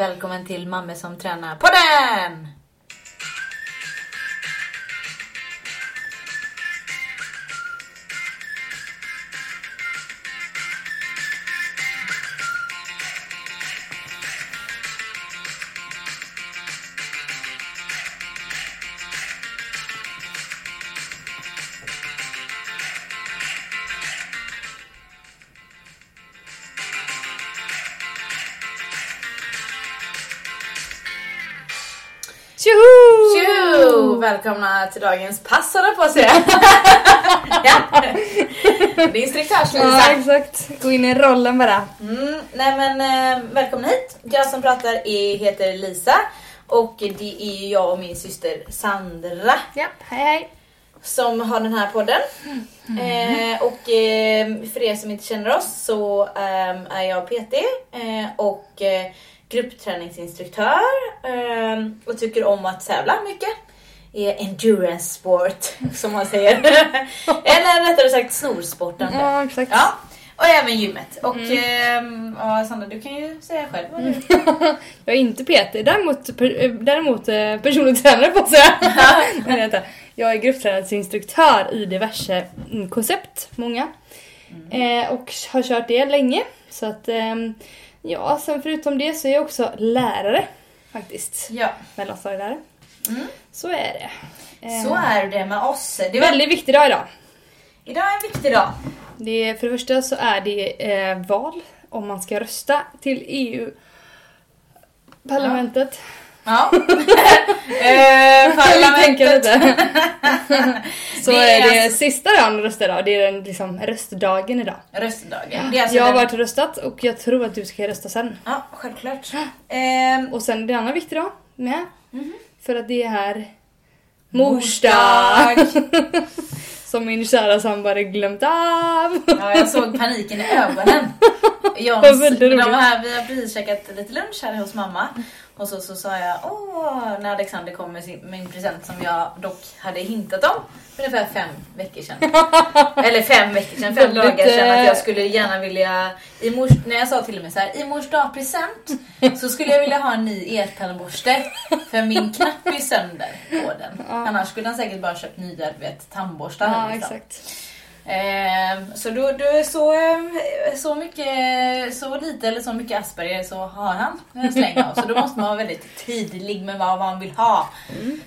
Välkommen till Mamme som tränar Välkomna till dagens pass på att säga. ja. Det är instruktörs Ja, exakt. Gå in i rollen bara. Mm, nej men eh, välkomna hit. Jag som pratar är, heter Lisa och det är jag och min syster Sandra Ja, hej hej. som har den här podden. Eh, och eh, för er som inte känner oss så ehm, är jag PT eh, och gruppträningsinstruktör eh, och tycker om att tävla mycket. Är endurance sport som man säger. Eller rättare sagt snorsportande. Ja, exakt. Ja, och även gymmet. Och ehm, ja, Sandra du kan ju säga själv vad du Jag är inte PT, däremot, per, eh, däremot eh, personlig tränare på säga. Men vänta. Jag är gruppträningsinstruktör i diverse mm, koncept, många. Eh, och har kört det länge. Så att, ehm, ja, sen förutom det så är jag också lärare faktiskt. Ja, Mellanstadielärare. Mm. Så är det. Eh, så är det med oss. Det är var, en väldigt viktig dag idag. idag är en viktig dag. Det är, för det första så är det eh, val om man ska rösta till EU-parlamentet. Ja. eh, Jag tänker parlamentet. så Det är är det alltså- sista dagen att rösta idag. Det är den liksom röstdagen idag. Röstdagen. Är alltså jag har den- varit och röstat och jag tror att du ska rösta sen. Ja, självklart. Ehm, Och sen det andra viktig dag med. Mhm. För att det är Mors mors dag. dag. Som min kära sambo hade glömt av. ja, jag såg paniken i ögonen. Väldigt de här, vi har precis käkat lite lunch här hos mamma. Och så, så sa jag åh, när Alexander kom med sin, min present som jag dock hade hintat om för ungefär fem veckor sedan. Eller fem veckor sedan, fem dagar sedan att eh, jag skulle gärna vilja, i mors, när jag sa till mig så här, i mors dagpresent så skulle jag vilja ha en ny eltandborste för min knapp är sönder på den. Annars skulle han säkert bara köpt nya vet, tandborstar. Ja, liksom. exakt. Ehm, så då, då är så, eh, så mycket, så lite eller så mycket Asperger så har han en släng av. Så då måste man vara väldigt tydlig med vad man vill ha.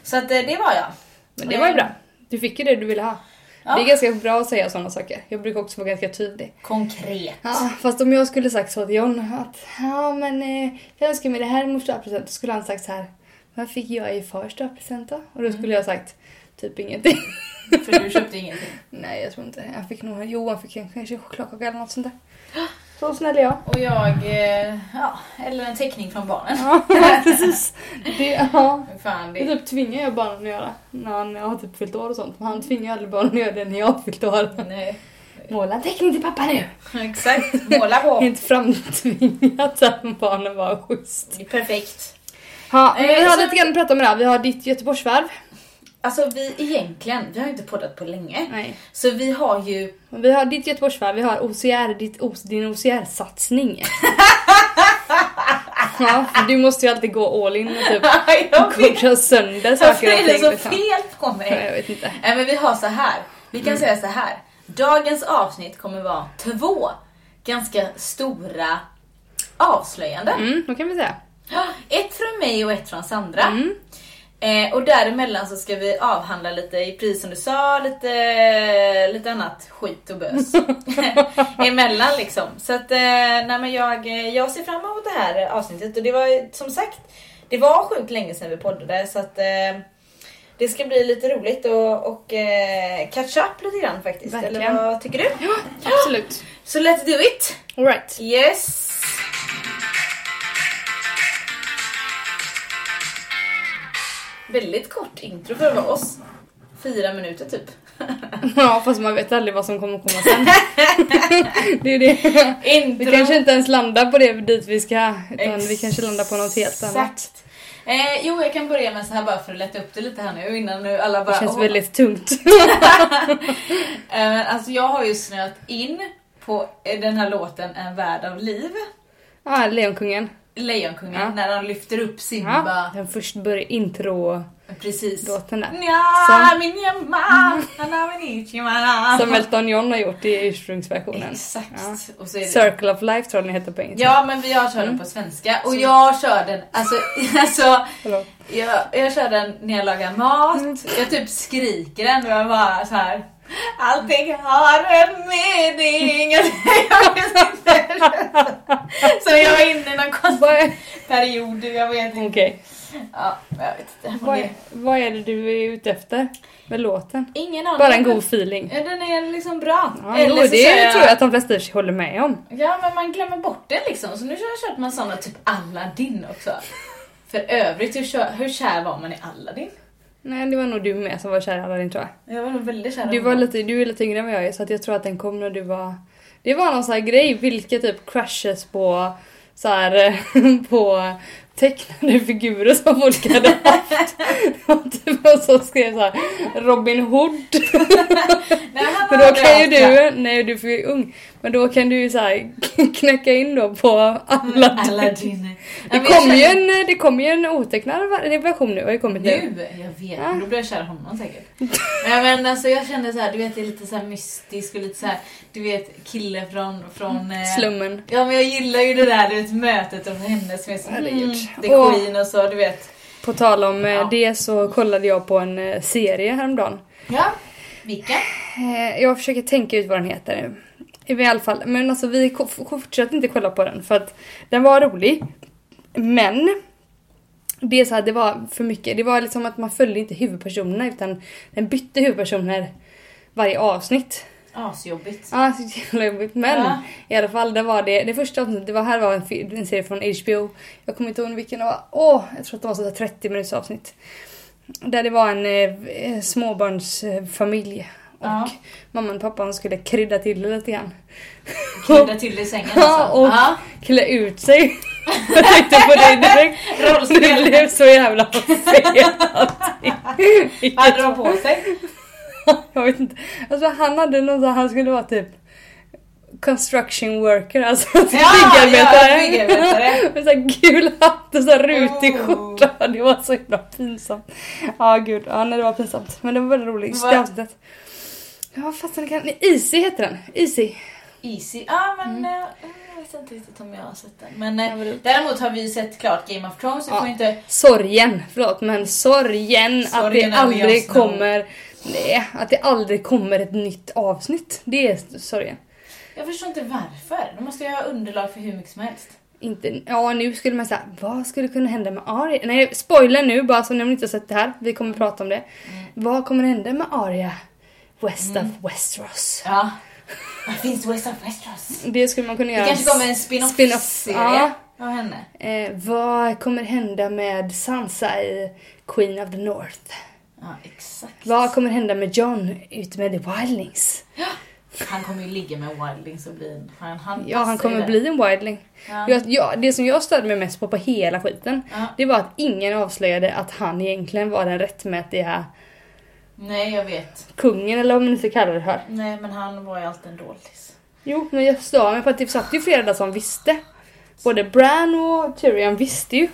Så att eh, det var jag. Men det var ju bra. Du fick ju det du ville ha. Ja. Det är ganska bra att säga sådana saker. Jag brukar också vara ganska tydlig. Konkret. Ja, fast om jag skulle sagt så till John att ja men eh, jag önskar mig det här i mors dagpresent. Då skulle han sagt så här. Vad fick jag i fars dagpresent då? Och då skulle jag sagt typ ingenting. För du köpte ingenting. Nej jag tror inte. Jag fick nog, jo han fick en- kanske chokladkaka eller något sånt där. Så snäll är jag. Och jag, eh, ja, eller en teckning från barnen. Ja precis. Det, ja. Fan, Det det, typ tvingar jag barnen att göra. När han har typ fyllt år och sånt. Men han tvingar aldrig barnen att göra det när jag har fyllt år. nej. Måla en teckning till pappa nu! Exakt, måla på. Inte framtvingat att barnen var schysst. Det är perfekt. Ja, vi Eh, har så- lite grann att prata om idag. Vi har ditt Göteborgsvarv. Alltså vi egentligen, vi har inte poddat på länge. Nej. Så vi har ju Vi har ditt Göteborgsvarv, vi har OCR, ditt, O- din OCR-satsning. ja, du måste ju alltid gå all in och typ koka sönder saker är och det ting. så liksom. fel på Ja, mig? Jag vet inte. Nej men vi har så här. Vi Mm. kan säga så här. Dagens avsnitt kommer vara två ganska stora avslöjanden. Mm, då kan vi säga. Ett från mig och ett från Sandra. Mm. Eh, och däremellan så ska vi avhandla lite, i precis som du sa, lite, lite annat skit och bös. Emellan liksom. Så att, eh, nej men jag, jag ser fram emot det här avsnittet och det var som sagt, det var sjukt länge sedan vi poddade så att eh, det ska bli lite roligt och, och eh, catch up lite grann faktiskt. Eller Verkligen. vad tycker du? Absolut. Så let's do it! Alright. Yes! Väldigt kort intro för att vara oss. Fyra minuter typ. Ja, fast man vet aldrig vad som kommer komma sen. det är det. Intro. Vi kanske inte ens landar på det dit vi ska, utan vi kanske landar på något helt annat. Exakt. Eh, jo, jag kan börja med så här bara för att lätta upp det lite här nu innan nu alla bara... Det känns åh. väldigt tungt. Eh, alltså jag har ju snöat in på eh, den här låten En värld av liv. Ja, Lejonkungen. Lejonkungen Ja. när de lyfter upp Simba. Ja, den först börjar intro Precis. låten där. Som-. Som Elton John har gjort i ursprungsversionen. Exakt. Ja. Och så är det... Circle of Life tror jag den heter på engelska. Ja men jag kör den Mm. på svenska och jag kör den, alltså, alltså jag, jag kör den när jag lagar mat, Mm. jag typ skriker den och jag bara så här. Allting har en mening. Jag vet inte. Så jag är inne i någon konstig period, jag vet inte. okej. Ja, jag vet inte. Vad, är, vad är det du är ute efter med låten? Ingen aning. Bara en god feeling. Ja, den är liksom bra. Ja, Eller jo, så det kör tror jag att de flesta håller med om. Ja, men man glömmer bort den liksom. Så nu har jag kört man såna typ Aladdin också. För övrigt, hur kär var man i Aladdin? Nej, det var nog du med som var kär i Aladdin tror jag. Jag var nog väldigt kär i Du, var lite, du är lite yngre än vad jag är så att jag tror att den kom när du var... Det var någon sån här grej, vilka typ crushes på så här på tecknade figurer som folk hade haft. Och typ någon som skrev så här Robin Hood. Men var då kan ju du, nej du är för ung, men då kan du ju så här knäcka in då på Aladdin. Aladdin. Det kommer ju en, det kommer ju en otecknad version nu, har ju kommit nu. Nu? Jag vet, Ja. då blir jag kär i honom säkert. Nej men alltså jag kände så här, du vet det är lite så här mystisk och lite så här, du vet kille från, från eh, Slummen. Ja men jag gillar ju det där du vet, mötet och henne som är så Herregud. mm, the queen och så du vet. På tal om eh, Ja. det så kollade jag på en eh, serie häromdagen. Ja, vilka? Eh, Jag försöker tänka ut vad den heter nu. I alla fall, men alltså vi fortsätter inte kolla på den för att den var rolig. Men det är så här, det var för mycket. Det var liksom att man följde inte huvudpersonerna utan den bytte huvudpersoner varje avsnitt. Asjobbigt. Ja, så jävla jobbigt. Men Ja. i alla fall, det var det. Det första avsnittet, det var här var en, en serie från HBO. Jag kommer inte ihåg vilken det var. Åh, jag tror att det var så här 30 minuters avsnitt. Där det var en eh, småbarnsfamilj. Och Ja. mamman och pappan skulle krydda till det lite grann. Krydda till det i sängen Ja, alltså. och Ja. klä ut sig. jag tänkte på det direkt. Rollspel. Det blev så jävla fel allting. Vad hade de på sig? Jag vet inte. Alltså han hade någon sån, han skulle vara typ construction worker, alltså Ja, byggarbetare. ja, byggarbetare. Med sån här gul hatt och så här rutig Oh. skjorta. Det var så himla pinsamt. Ja gud, ja nej, det var pinsamt. Men det var väldigt roligt. Vad- Det avsnittet. Ja vad fasen kan... Easy heter den. Easy. Easy. Ja men eh, jag vet inte riktigt om jag har sett den. Men eh, däremot har vi sett klart Game of Thrones. Så Ja. får inte... Sorgen, förlåt men sorgen, att Sorgen det över aldrig kommer... Nej, att det aldrig kommer ett nytt avsnitt. Det är sorgen. Jag förstår inte varför. De måste ju ha underlag för hur mycket som helst. Inte, ja nu skulle man säga, vad skulle kunna hända med Arya? Nej, spoiler nu bara så ni inte har sett det här. Vi kommer prata om det. Vad kommer hända med Arya? West Mm. of Westeros. Ja. Vad finns West of Westeros? Det skulle man kunna Det göra. kanske kommer en spin-off, Spin-off, serie ja. av henne. Eh, vad kommer hända med Sansa i Queen of the North? Ja, exakt. Vad kommer hända med John ute med The Wildlings? Han kommer ju ligga med Wildlings och bli en... Han, han Ja, han kommer bli en Wildling. Ja. Jag, ja, det som jag störde mig mest på på hela skiten, Ja. det var att ingen avslöjade att han egentligen var den rättmätiga Nej, jag vet. kungen eller vad man nu ska kalla det för. Nej, men han var ju alltid en dålis. Jo, men jag stör mig på att det satt ju flera där som visste. Både Bran och Tyrion visste ju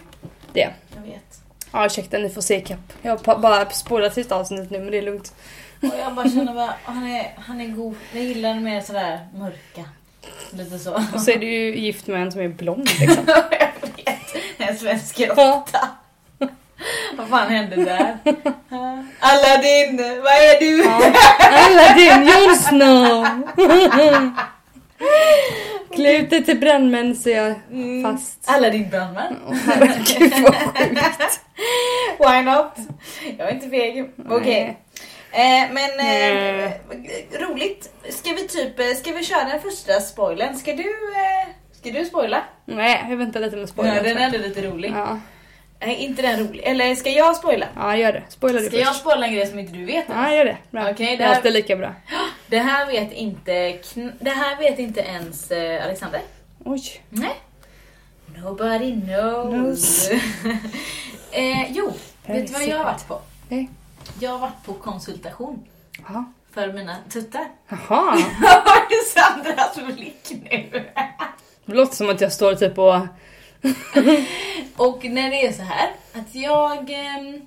det. Jag vet. Ja, ursäkta, ni får se kapp. Jag har bara spolat sista avsnittet nu, men det är lugnt. Och jag bara känner bara, han är, han är god. Jag gillar mer sådär mörka. Lite så. Och så är du ju gift med en som är blond liksom. jag vet. En svensk råtta. Vad fan hände där? Aladdin, vad är du? Ja. Aladdin, Jon Snow! Klä ut dig till brandmän så jag Mm. fast. Aladdin brandman. Åh, herregud vad sjukt. Why not? Jag är inte feg. Okej. Eh, men eh, roligt. Ska vi typ, eh, ska vi köra den första spoilern? Ska du, eh, ska du spoila? Nej, jag väntar lite med spoilern. Ja, den är ändå lite rolig. Ja. Nej, inte den rolig. Eller ska jag spoila? ja, gör det. Spoila du Ska jag först. spoila en grej som inte du vet? Ja, gör det. Bra. Okej, det det är här- lika bra. Det här vet inte, kn- det här vet inte ens eh, Alexander. Oj. Nej. Nobody knows. Knows. eh, jo, vet du vad jag har varit på? Nej. Jag har varit på konsultation Jaha. för mina tuttar. Jaha. Sandras blick nu? Det låter som att jag står typ och och när det är så här att jag... ehm,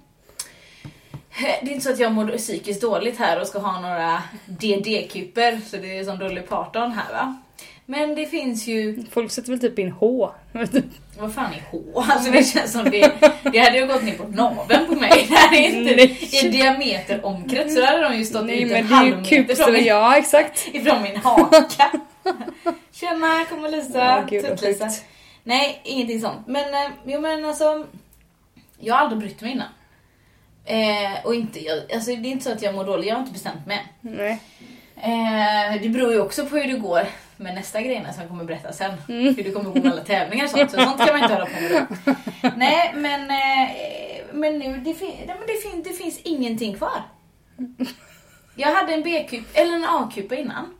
det är inte så att jag mår psykiskt dåligt här och ska ha några DD-kuper, så det är som Dolly Parton här va. Men det finns ju, Folk sätter väl typ in H. vad fan är H? Alltså det känns som det, det hade ju gått ner på naveln på mig. Det här är inte Nej. i diameter omkrets så hade de ju stått Nej ut en halv meter från min, ja exakt. ifrån min haka. Tjena, kommer Lisa, Ja, Tutt-Lisa. sjukt. Nej, ingenting sånt. Men, eh, jo men alltså, jag har aldrig brytt mig innan. Eh, och inte, jag, alltså det är inte så att jag mår dåligt, jag har inte bestämt mig. Nej. Eh, det beror ju också på hur det går med nästa grejerna som jag kommer berätta sen. Mm. Hur det kommer gå med alla tävlingar och sånt. Så sånt kan man inte hålla på med då. Nej men, eh, men nu det, fin- det, fin- det finns ingenting kvar. Jag hade en B-kup, eller en A-kupa innan.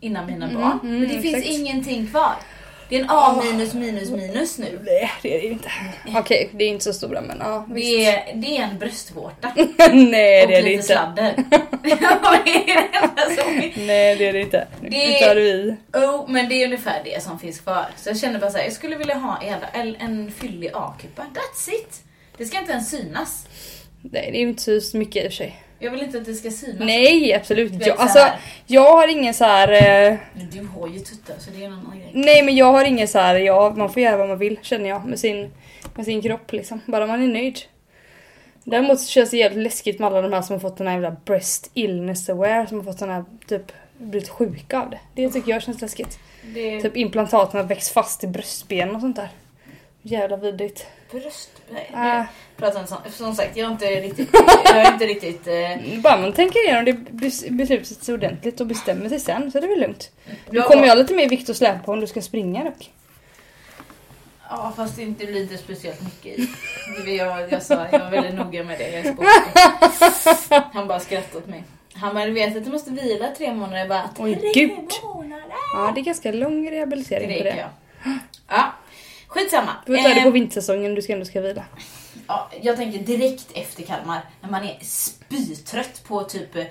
Innan mina barn. mm, men det finns exakt. ingenting kvar. Det är en A minus minus minus nu. Nej det är det inte. Okej, det är inte så stora men ja. Det är, det är en bröstvårta. Nej och det är det lite inte. sladder. det är Nej det är det inte. Det- Det tar vi. Oh, men det är ungefär det som finns kvar. Så jag känner bara såhär, jag skulle vilja ha en, en, fyllig A-kupa. That's it! Det ska inte ens synas. Nej det är ju inte så mycket i och för sig. Jag vill inte att det ska synas. Nej absolut Du inte. Jag, så alltså, jag har ingen så här. Eh, Du har ju tuttar så det är en annan grej. nej men jag har ingen så här. Ja, man får göra vad man vill känner jag med sin, med sin kropp liksom. Bara man är nöjd. Däremot så känns det jävligt läskigt med alla de här som har fått den här jävla breast illness aware som har fått sån här typ blivit sjuka av det. Det tycker jag känns läskigt. Det Typ implantaten har växt fast i bröstbenen och sånt där. Jävla vidrigt. bröst... Nej, Äh, pratar sånt. Som sagt, jag är inte riktigt... Jag är inte riktigt... Eh, bara man tänker igenom det bes- beslutet ordentligt och bestämmer sig sen så är det väl lugnt. Nu kommer jag lite mer vikt att släpa på om du ska springa dock. Ja, fast det inte det speciellt mycket i. Jag, jag sa, jag var väldigt noga med det. Jag är. Han bara skrattade åt mig. Han bara, du vet att du måste vila tre månader. Jag bara, Oj, tre gud. månader? Ja det är ganska lång rehabilitering på gick det. jag. Ja, skitsamma. Du får ta det på vintersäsongen du ska ändå ska vila. Ja, jag tänker direkt efter Kalmar, när man är spytrött på typ... eh,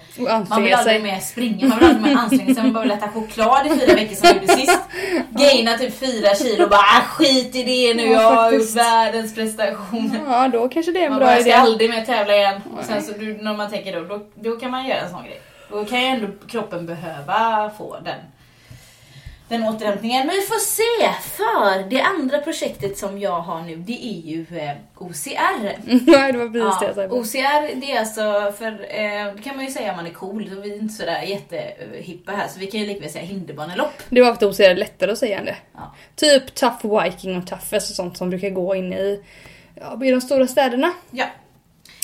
Man vill aldrig sig. mer springa, man vill aldrig mer anstränga sig, man bara vill äta choklad i fyra veckor som jag gjorde sist. Gaina typ fyra kilo och bara ah, skit i det nu, Ja, jag har gjort världens prestation. Ja då kanske det är en Man bra bara, jag ska idé. aldrig mer tävla igen. Och sen så när man tänker då, då, då kan man göra en sån grej. Då kan ju ändå kroppen behöva få den, den återhämtningen. Men vi får se! För det andra projektet som jag har nu, det är ju eh, OCR. Nej det var precis det jag Ja. OCR, det är alltså, för eh, det kan man ju säga om man är cool, så vi är inte sådär jättehippa här, så vi kan ju lika väl säga hinderbanelopp. Det var för att OCR är lättare att säga än det. Ja. Typ Tough Viking och Toughest och sånt som brukar gå in i, ja, i de stora städerna. Ja,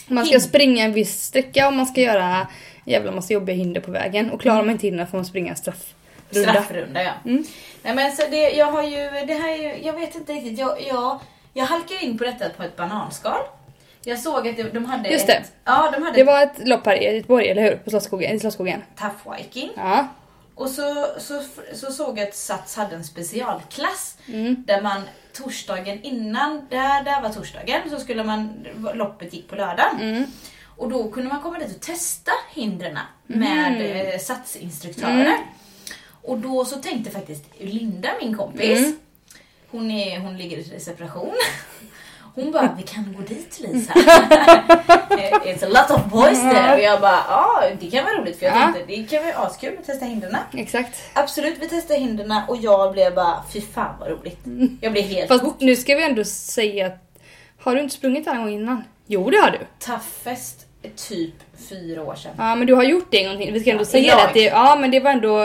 Man ska Hind- springa en viss sträcka och man ska göra jävla massa jobbiga hinder på vägen. Och klarar man inte hindren får man springa en straffrunda. straffrunda ja. Mm. Nej men så det, jag har ju, det här är ju, jag vet inte riktigt, jag, jag, jag halkade in på detta på ett bananskal. Jag såg att de, de hade Just det. ett, ja de hade Det var ett lopp här i Göteborg, eller hur? På Slottsskogen. I Slottsskogen. Tough Viking. Ja. Och så, så, så såg jag att Sats hade en specialklass Mm. där man torsdagen innan, där, där var torsdagen, så skulle man, loppet gick på lördagen. Mm. Och då kunde man komma dit och testa hindren med Mm. eh, satsinstruktörer. Och då så tänkte faktiskt Linda, min kompis, Mm. hon, är, hon ligger i separation. Hon bara, vi kan gå dit Lisa. It's a lot of boys there. Och jag bara, ja det kan vara roligt för jag Ja. tänkte det kan vara askul att testa hindren. Exakt. Absolut, vi testade hindren och jag blev bara, fy fan vad roligt. Jag blev helt Fast hooked. nu ska vi ändå säga att har du inte sprungit en gång innan? Jo det har du. Toughest typ fyra år sedan. Ja men du har gjort det en gång till. Vi ska ändå Ja, säga det att det, ja men det var ändå,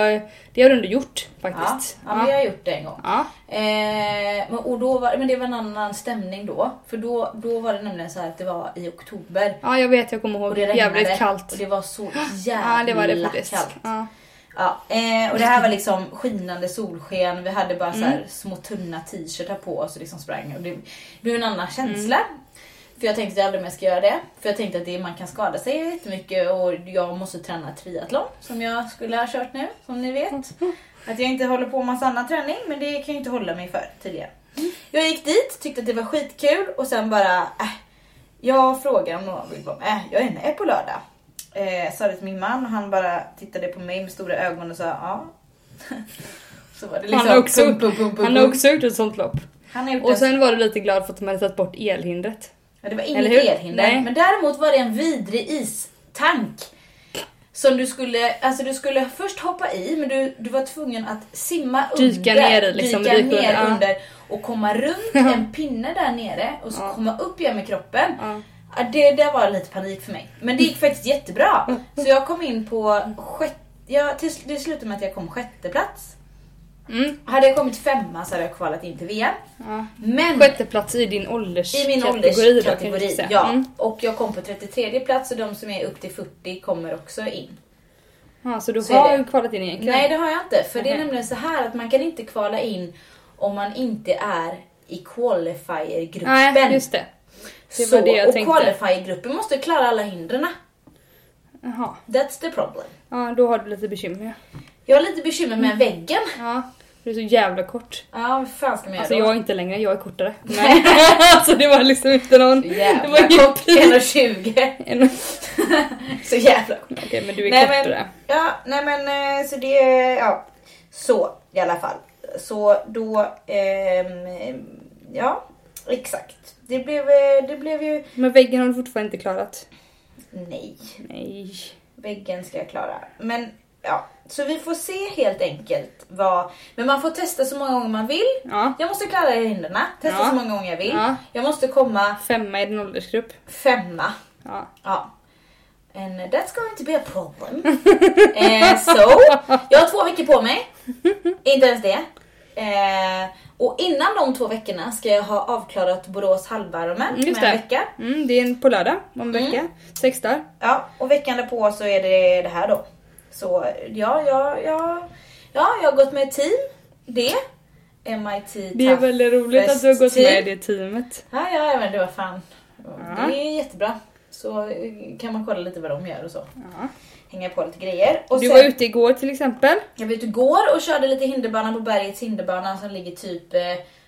det har du ändå gjort Ja, faktiskt. ja, men jag har gjort det en gång. Ja. Eh, och då var, men det var en annan stämning då. För då, då var det nämligen så att det var i oktober. ja jag vet, jag kommer ihåg. Och det regnade. Jävligt kallt. Och det var så jävla Ja det var det faktiskt. kallt. Ja. Ja, eh, och det här var liksom skinande solsken. Vi hade bara så Mm. små tunna t-shirtar på oss och liksom sprang. Och det blev en annan känsla. Mm. För jag tänkte att jag aldrig mer ska göra det. För jag tänkte att det, man kan skada sig jättemycket och jag måste träna triathlon som jag skulle ha kört nu, som ni vet. Att jag inte håller på med massa annan träning, men det kan jag inte hålla mig för tidigare. Jag gick dit, tyckte att det var skitkul och sen bara, äh, jag frågade om någon vill vara med. Jag är med på lördag. Eh, sa det till min man och han bara tittade på mig med stora ögon och sa ja. Så var det liksom Han har också- pum, pum, pum, Han har också gjort ett sånt lopp. Han har gjort Och en sen var du lite glad för att de hade tagit bort elhindret. Ja, det var inget elhinder. Men däremot var det en vidrig istank. Som du skulle, alltså du skulle först hoppa i men du, du var tvungen att simma Dyka under. ner liksom, dyka dyka ner ja. under och komma runt en pinne där nere och så Ja. komma upp igen med kroppen. Ja. Det, det var lite panik för mig. Men det gick faktiskt jättebra. Så jag kom in på sjätte, ja, till, det slutade med att jag kom sjätte plats. Mm. Hade jag kommit femma så hade jag kvalat in till VM. Ja. Men Sjätte plats i din ålderskategori. i min då, ålderskategori, säga. ja. Mm. Och jag kom på 33 plats och de som är upp till 40 kommer också in. Ja, så du Så har det. kvalat in egentligen? Nej det har jag inte, för det är nämligen så här att man kan inte kvala in om man inte är i qualifier-gruppen. Nej, just det. Det så, det och qualifier-gruppen måste klara alla hindren. Jaha. That's the problem. Ja, då har du lite bekymmer. Jag har lite bekymmer Mm. med väggen. Ja, du är så jävla kort. Ja, vad fan ska man göra Alltså då? jag är inte längre, jag är kortare. Nej. alltså det var liksom inte någon... Så Det jävla var ju kort, pin- 1,20. En... Så jävla kort. Okej men du är Nej, men- kortare. Ja, nej men eh, så det, ja. Så i alla fall. Så då, ehm, ja exakt. Det blev, eh, det blev ju, Men väggen har du fortfarande inte klarat. nej, Nej. väggen ska jag klara. Men ja, så vi får se helt enkelt vad, men man får testa så många gånger man vill. Ja. Jag måste klara hindren, testa Ja. så många gånger jag vill. Ja. Jag måste komma Femma i din åldersgrupp. femma. Ja. Ja. And that's going to be a problem. eh, so, jag har två veckor på mig. Inte ens det. Eh, och innan de två veckorna ska jag ha avklarat Borås halvvarmen Mm, med en vecka. Mm, det är på lördag om en Mm. vecka. Sex dagar. Ja, och veckan därpå så är det det här då. Så ja, ja, ja, ja jag har gått med ett team. Det. MIT Det är väldigt roligt att du har gått med i det teamet. Ja, ja, men det var fan. Ja. Det är jättebra. Så eh, kan man kolla lite vad de gör och så. Ja. Hänga på lite grejer. Och Du sen- var ute igår till exempel. Jag var ute igår och körde lite hinderbana på bergets hinderbana som ligger typ, eh,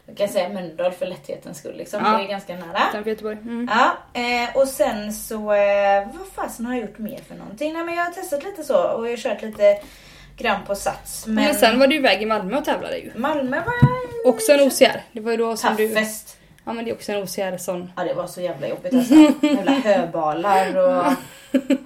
jag kan säga Mölndal för lätthetens skull liksom. Ja. Det är ganska nära. Utanför Göteborg. Mm. Ja, eh, och sen så, eh, vad fasen har jag gjort mer för någonting? Nej men jag har testat lite så och jag har kört lite grann på sats. Men, Men sen var du iväg i Malmö och tävlade ju. Malmö var Också en OCR. Det var ju då som du... Ja men det är också en OCR sån. Ja det var så jävla jobbigt alltså. Jävla höbalar och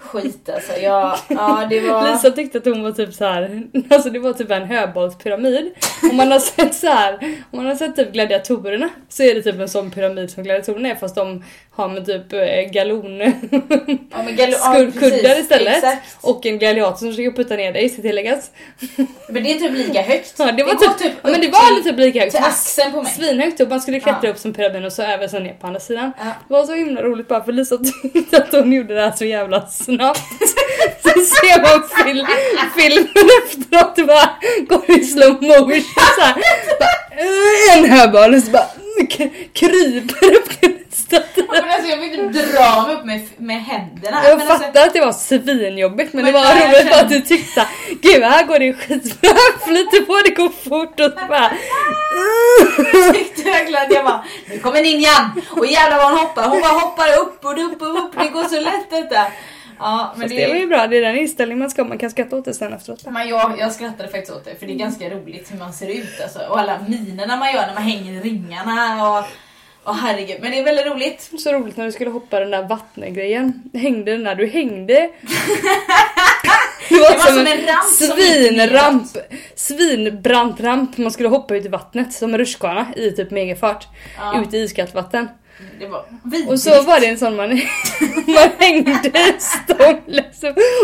skit alltså. Ja, ja det var... Lisa tyckte att hon var typ så här. alltså det var typ en höbollspyramid. Om man har sett så här, om man har sett typ gladiatorerna så är det typ en sån pyramid som gladiatorerna är fast de har med typ eh, galon Ja, men gal- ja, skuddkuddar precis, istället. Exakt. Och en gladiator som försöker putta ner dig ska tilläggas. Men det är typ lika högt. Ja, det var går typ, upp men det var typ lika högt. Till axeln på mig. Svinhögt upp, man skulle klättra Ja. upp som pyramiden och så över så ner på andra sidan. Ja. Det var så himla roligt bara för Lisa tyckte att hon gjorde det här så jävla snabbt. så ser man fil filmen efteråt och bara går i slow motion så här. Bara, "Eh, En höboll och så bara kryper upp Ja, Men alltså jag fick dra mig upp med, med händerna. Jag men fattar alltså, att det var svinjobbigt men, Men det var roligt känner- att du tyckte gud här går det skitbra, flyter på, det går fort och så bara jag tyckte verkligen att jag bara, nu kommer ninjan! Och jävlar vad hon hoppar. Hon bara hoppar upp och upp och upp. Det går så lätt detta. Ja, men Fast det var det, ju bra, det är den inställningen man ska ha. Man kan skratta åt det sen efteråt. men jag, jag skrattade faktiskt åt det för det är ganska roligt hur man ser ut alltså. Och alla minerna man gör när man hänger i ringarna och, och herregud. Men det är väldigt roligt. Så roligt när du skulle hoppa den där vattengrejen. Hängde den där, du hängde. Det var, Det var som en ramp som svinramp, svinbrant ramp man skulle hoppa ut i vattnet som en rutschkana i typ megafart. Ja. Ut i iskallt vatten. Det var vidrigt. Och så var det en sån man, man hängde stånglös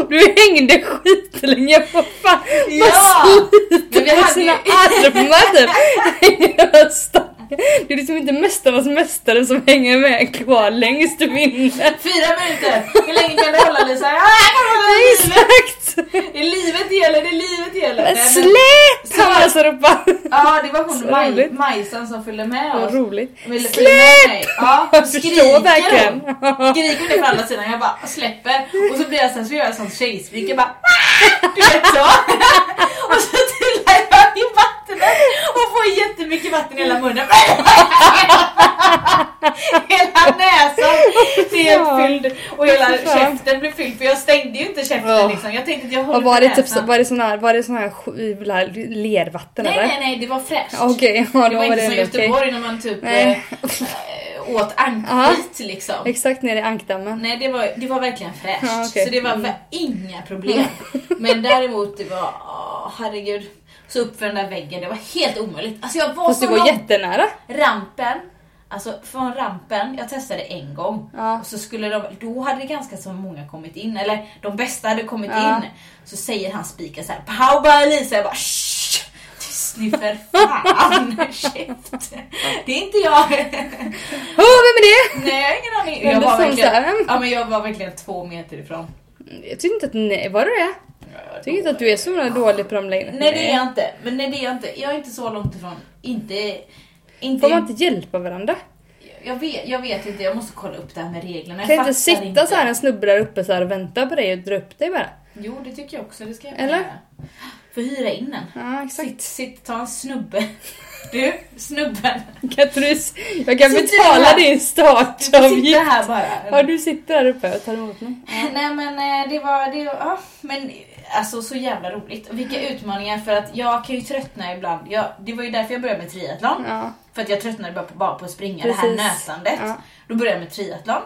du hängde skitlänge på fan. Ja! Man sliter med sina armar typ. Det är liksom inte mästarnas mästare som hänger med kvar längst du vinner. Fyra minuter! Hur länge kan du hålla Lisa? Ja, jag kan hålla livet! Exakt! Det är livet det gäller, det är livet det gäller. Men Nej, släpp! Så- Han alltså ropade. Ja, det var hon Maj, roligt. Majsan som följde med Vad oss. roligt. Följa med mig. Ja, Jag skriker verkligen. hon. Skriker hon från andra sidan. Jag bara släpper. Och så blir jag sen så gör jag sånt tjejskrik. Jag bara Du vet så. Och så trillar jag i vattnet och får jättemycket vatten i hela munnen. Hela näsan. helt fylld och hela käften blev fylld för jag stängde ju inte käften liksom. Jag tänkte att jag håller Och var det typ så, var det sån här, var det sån här lervatten Nej eller? nej nej, det var fräscht. Okej, ja det var inte det som okej. Göteborg när man typ Nej. eh, åt ankskit liksom. Exakt nere i ankdammen. Nej det var, det var verkligen fräscht. Ja, okej. Så det var Mm. inga problem. Men däremot det var, åh, herregud. Så upp för den där väggen, det var helt omöjligt. Alltså jag var Fast så det var jättenära. Rampen, alltså från rampen, jag testade en gång. Ja. Och så skulle de, då hade det ganska så många kommit in, eller de bästa hade kommit Ja. in. Så säger han spiken så här, Pauba Elisa, jag bara Shh! Tyst nu för fan. Det är inte jag. Åh, vem är det? Nej jag har ingen aning. Jag det var, verkligen, ja, men jag var verkligen två meter ifrån. Jag tycker inte att nej, var du det? Jag tycker inte att du är så dålig på de längre. Nej det är jag inte. Men nej, det är jag inte. Jag är inte så långt ifrån. Inte... inte Får man inte hjälpa varandra? jag, vet, jag vet inte, jag måste kolla upp det här med reglerna. Jag Kan inte fattar sitta så här en snubbe där uppe så här och vänta på dig och dra upp dig bara? Jo, det tycker jag också. Det ska jag Eller? göra. Får hyra in en. Ja, exakt. Sitt, sitt, ta en snubbe. Du, snubben. Kan inte du, s- jag kan Sitter betala din Du får sitta startavgift. här bara. Ja, du sitter där uppe och tar emot mig. Nej men eh, det var, det, ja, men alltså så jävla roligt. Och vilka utmaningar för att jag kan ju tröttna ibland. Jag, det var ju därför jag började med triathlon. Ja, För att jag tröttnade bara på, bara på att springa, det här Precis. nötandet. Ja. Då började jag med triathlon.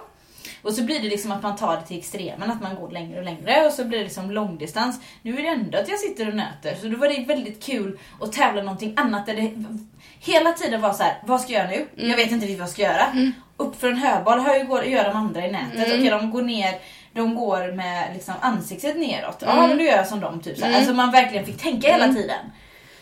Och så blir det liksom att man tar det till extremen, att man går längre och längre och så blir det liksom långdistans. Nu är det ändå att jag sitter och nöter, så då var det väldigt kul att tävla någonting annat där det hela tiden var så här: vad ska jag göra nu? Jag vet inte riktigt vad jag ska göra. Upp för en höbal har jag ju går, gör de andra i nätet. Mm. Okej, de går ner, de går med liksom ansiktet neråt. Ja, Mm. men då gör jag som dem. Typ. Mm. Alltså man verkligen fick tänka hela Mm. tiden.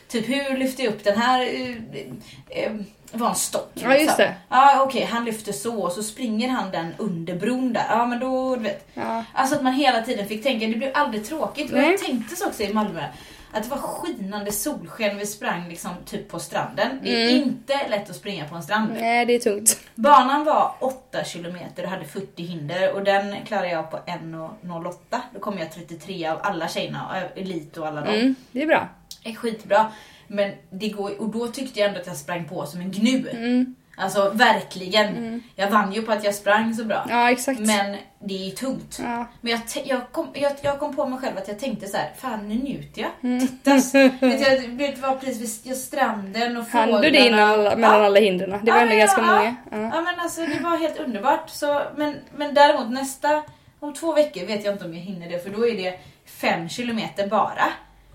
Typ hur lyfter jag upp den här? eh, eh, var en stock. Ja, just det. Ja okej, han lyfter så och så springer han den under bron där. Ja men då, du vet. ja. Alltså att man hela tiden fick tänka, det blev aldrig tråkigt. Och Nej. jag tänkte så också i Malmö. Att det var skinande solsken, vi sprang liksom typ på stranden. Det är Mm. inte lätt att springa på en strand. Nej, det är tungt. Banan var 8 kilometer och hade 40 hinder och den klarade jag på 1.08. Då kom jag 33 av alla tjejerna, elit och alla dem. Mm, det är bra. är skitbra. Men det går, och då tyckte jag ändå att jag sprang på som en gnu. Mm. Alltså verkligen. Mm. Jag vann ju på att jag sprang så bra. Ja, exakt. Men det är ju tungt. Ja. Men jag, jag, kom, jag, jag kom på mig själv att jag tänkte så här: fan nu njuter jag. Mm. Titta, vet jag, var precis vid stranden och fåglarna. du det innan alla, mellan ja. alla hindren? Det var Ja, ändå ja, ganska ja. många. Ja. ja men alltså det var helt underbart. Så, men, men däremot nästa, om två veckor vet jag inte om jag hinner det för då är det fem kilometer bara.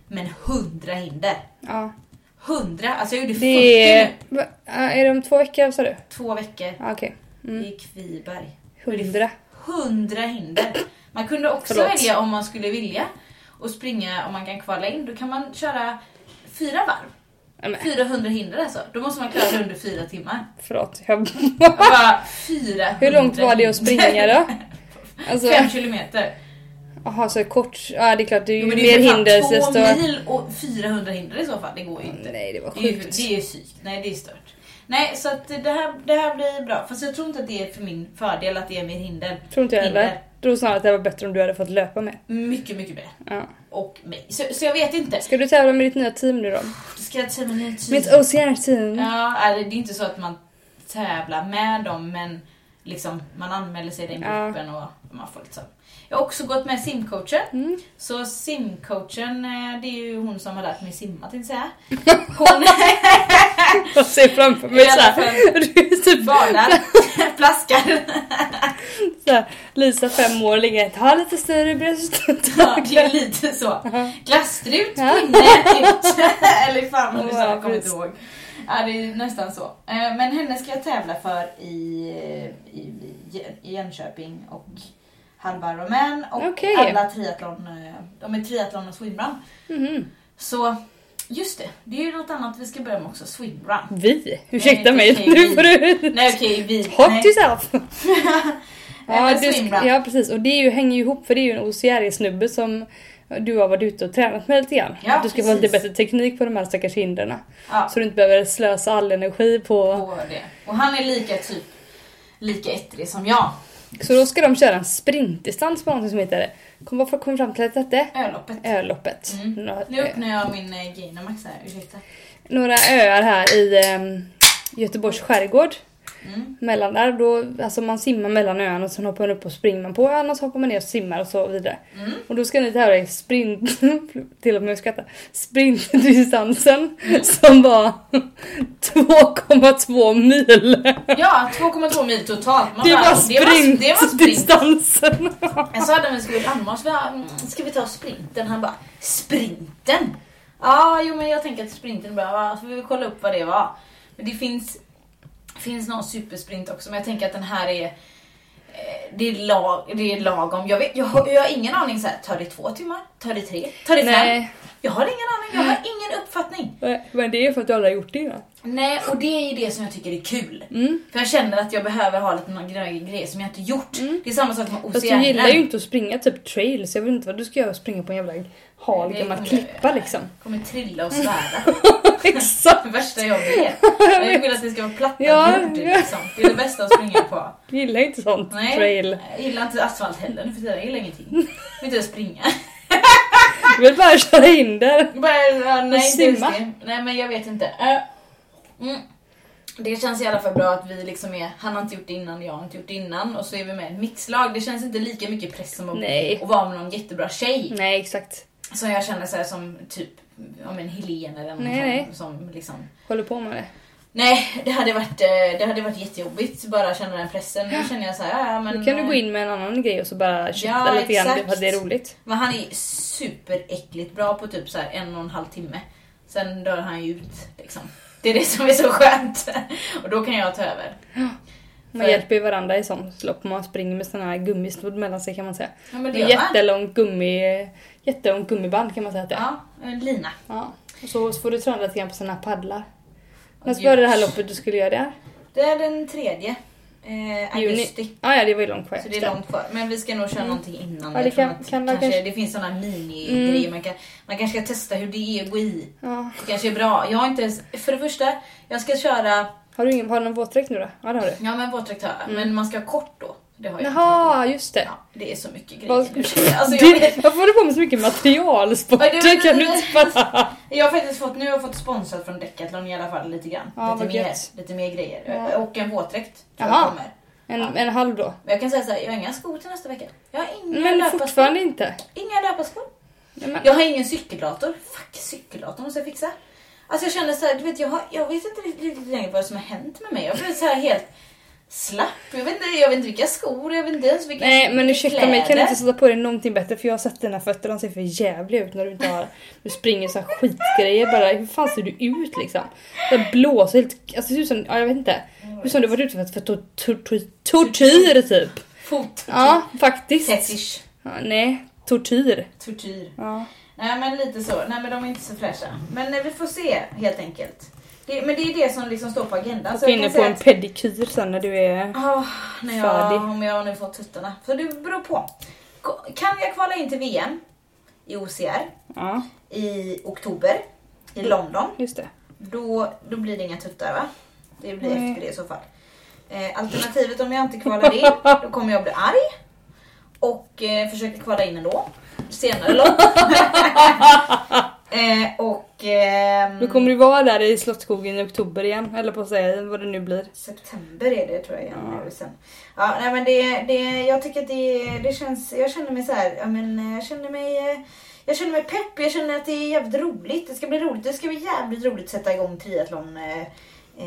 Men hundra hinder. ja. Hundra, alltså jag gjorde 40 Det är... Va, det om två veckor sa du? Två veckor Ja, Okej. Mm. i Kviberg. Hundra. Hundra hinder. Man kunde också Förlåt. välja om man skulle vilja och springa om man kan kvala in. Då kan man köra fyra varv. Ja, men, 400 hinder alltså. Då måste man klara det under fyra timmar. förlåt. Jag... Och bara 400 Hur långt var det att springa då? Alltså, Fem kilometer. Jaha, så kort. Ja, det är klart. Det är ju Jo, mer det är ju hinder. två står... mil och 400 hinder i så fall. Det går ju inte. Nej, det var sjukt. det är ju psyk. Nej, det är stört. Nej, så att det här, det här blir bra. Fast jag tror inte att det är för min fördel att det är mer hinder. Tror inte jag heller. Hinder. Tror snarare att det var bättre om du hade fått löpa med. Mycket, mycket mer. Ja. Och mig. Så, så jag vet inte. Ska du tävla med ditt nya team nu då? Ska jag säga min tid? Mitt OCR-team. Ja, det är inte så att man tävlar med dem men liksom man anmäler sig i den Ja. gruppen och man får lite så. Jag har också gått med simcoachen. Mm. Så simcoachen, eh, det är ju hon som har lärt mig simma tänkte jag säga. Hon Jag ser framför mig såhär. Typ badar, plaskar. såhär. Lisa fem år ligger ta lite större bröst. Ja, det är lite så. Glasstrut, pinne, ut. Eller fan vad du sa, Ja, jag kommer inte ihåg. Ja, det är nästan så. Eh, Men henne ska jag tävla för i, i, i Jönköping och halva Romain och Okej. alla triathlon, eh, de är triathlon och swimrun. Mhm. Så just det, det är ju något annat vi ska börja med också, swimrun. Vi? Ursäkta Nej, mig, okej, nu vi. får du... Nej okej, vi. Talk nej. to yourself! Ja, du, ja precis, och det är ju, hänger ju ihop för det är ju en OCR-snubbe som du har varit ute och tränat med lite grann. Ja, du ska få lite precis. bättre teknik på de här stackars hindren. Ja. Så du inte behöver slösa all energi på... på det. Och han är lika typ lika ettrig som jag. Så då ska de köra en sprintdistans på någonting som heter... Kom, varför kom vi fram till att detta är? Öloppet. Ölloppet. Mm. Några, Nu öppnar jag min eh, Gainamax här, ursäkta. några öar här i ehm, Göteborgs skärgård. Mm. Mellan där, då, alltså man simmar mellan öarna och sen hoppar man upp och springer man på ön och så hoppar man ner och simmar och så vidare. Mm. Och då ska ni tävla i sprint, till och med skratta, sprintdistansen Mm. som var 2,2 mil. Ja, 2,2 mil totalt. Man Det bara, var det var, det var sprint. sprintdistansen. Jag sa det med skolan, Almars, mm, ska vi ta sprinten? Han bara, sprinten? Ja, jo men jag tänker att sprinten är bra, så vi kolla upp vad det var. Men det finns, finns någon supersprint också, men jag tänker att den här är eh, det är, lag, det är lagom. Jag, vet, jag, har, jag har ingen aning så här, tar det två timmar? Tar det tre? Tar det fem? Nej, Jag har ingen aning, jag har ingen uppfattning. men det är för att du aldrig har gjort det innan. Nej, och det är ju det som jag tycker är kul. Mm. För jag känner att jag behöver ha lite någon grej, grej som jag inte gjort. Det är samma sak med Fast du gillar ju inte att springa typ trails, jag vet inte vad du ska göra, springa på en jävla hal gammal klippa liksom. kommer trilla och svära. Exakt! Det värsta jag vet. Jag vill att det ska vara platta Ja, jord liksom. Det är det bästa att springa på. Jag gillar inte sånt Nej, trail. jag gillar inte asfalt heller nu för tiden. Jag gillar ingenting. Jag vill inte springa. Jag vill bara köra in där. Bara, ja, nej, ens simma. Nej men jag vet inte. Äh, Mm. Det känns i alla fall bra att vi liksom är, han har inte gjort det innan, jag har inte gjort det innan och så är vi med i ett mixlag. Det känns inte lika mycket press som att, Nej. att vara med någon jättebra tjej. Nej exakt. Som jag känner så här, som typ om en Helen eller någon Nej, som, som liksom Håller på med det. Nej, det hade varit, eh, det hade varit jättejobbigt bara känna den pressen. Nu känner jag så här, ja, men... Då kan du gå eh, in med en annan grej och så bara kötta Ja, lite grann exakt. för att det är roligt. Men han är superäckligt bra på typ så här en och en halv timme. Sen dör han ju ut liksom. Det är det som är så skönt. Och då kan jag ta över. Man För- hjälper ju varandra i sånt lopp. Man springer med såna här gummisnodd mellan sig kan man säga. Ja, men det jättelångt gummi, jättelångt gummiband kan man säga att det är. Ja, en lina. Ja. Och så, så får du träna lite grann på såna här paddlar. När Gud. var det här loppet du skulle göra det? Det är den tredje. Eh, augusti. Ah, ja, det var ju långt kvar. Så det är långt kvar. Men vi ska nog köra någonting innan. Ja, det kan- kan- kanske, kanske- Det finns såna mini-grejer. Man, kan, man kanske ska testa hur det är att gå i. Ja. Det kanske är bra. Jag har inte ens, för det första, jag ska köra, Har du ingen, har du någon våtdräkt nu då? Ja det har du. ja men våtdräkt har jag, men man ska ha kort då. Det har jag. Jaha, just det. Ja, det är så mycket grejer nu. Alltså, jag, det varför har du på med så mycket materialsporter? Ja, kan du inte bara... jag har faktiskt fått, nu har jag fått sponsrat från Decathlon i alla fall lite grann. Ja, lite, mer, lite mer grejer. Ja. Och en våtdräkt tror Jaha. jag kommer. En, en halv då? Men jag kan säga så här, jag har inga skor till nästa vecka. Jag har inga Men löparskor. fortfarande inte. Inga löparskor. Men, Jag har ingen cykeldator. Fuck, cykeldatorn måste jag fixa. Alltså jag kände så här, du vet, jag, har, jag vet inte riktigt längre vad som har hänt med mig. Jag blev så här helt slapp. Jag vet inte, jag vet inte vilka skor, jag vet inte ens vilka Nej men ursäkta mig, kan du kläder. inte sätta på dig någonting bättre? För jag har sett dina fötter, de ser för jävliga ut när du inte har... Du springer så här skitgrejer bara. Hur fan ser du ut liksom? Det blåser helt... Alltså det ser ut som, ja jag vet inte. Ut som du varit utsatt för tor- tor- tor- tortyr typ. Fot. Ja, faktiskt. Fetish. Ja, nej, tortyr. Tortyr. Ja. Nej men lite så. Nej men de är inte så fräscha. Men eh, vi får se helt enkelt. Det, men det är det som liksom står på agendan. Och inne på en pedikyr sen när du är... Ah, när jag, Färdig. om jag nu fått tuttarna. Så det beror på. Kan jag kvala in till VM i OCR Ja, i oktober i London, just det. då, då blir det inga tuttar va? Det blir Nej. efter det i så fall. Eh, alternativet om jag inte kvalar in, då kommer jag bli arg och eh, försöka kvala in ändå. Senare lopp. eh, och... ehm, Då kommer du vara där i Slottsskogen i oktober igen, eller på att säga vad det nu blir. September är det tror jag igen. Ja. nu Sen. Ja, nej, men det, det, jag tycker att det, det känns, jag känner mig så här, ja, men, eh, jag känner mig eh, jag känner mig pepp, jag känner att det är jävligt roligt. Det ska bli roligt. Det ska bli jävligt roligt att sätta igång triathlon eh,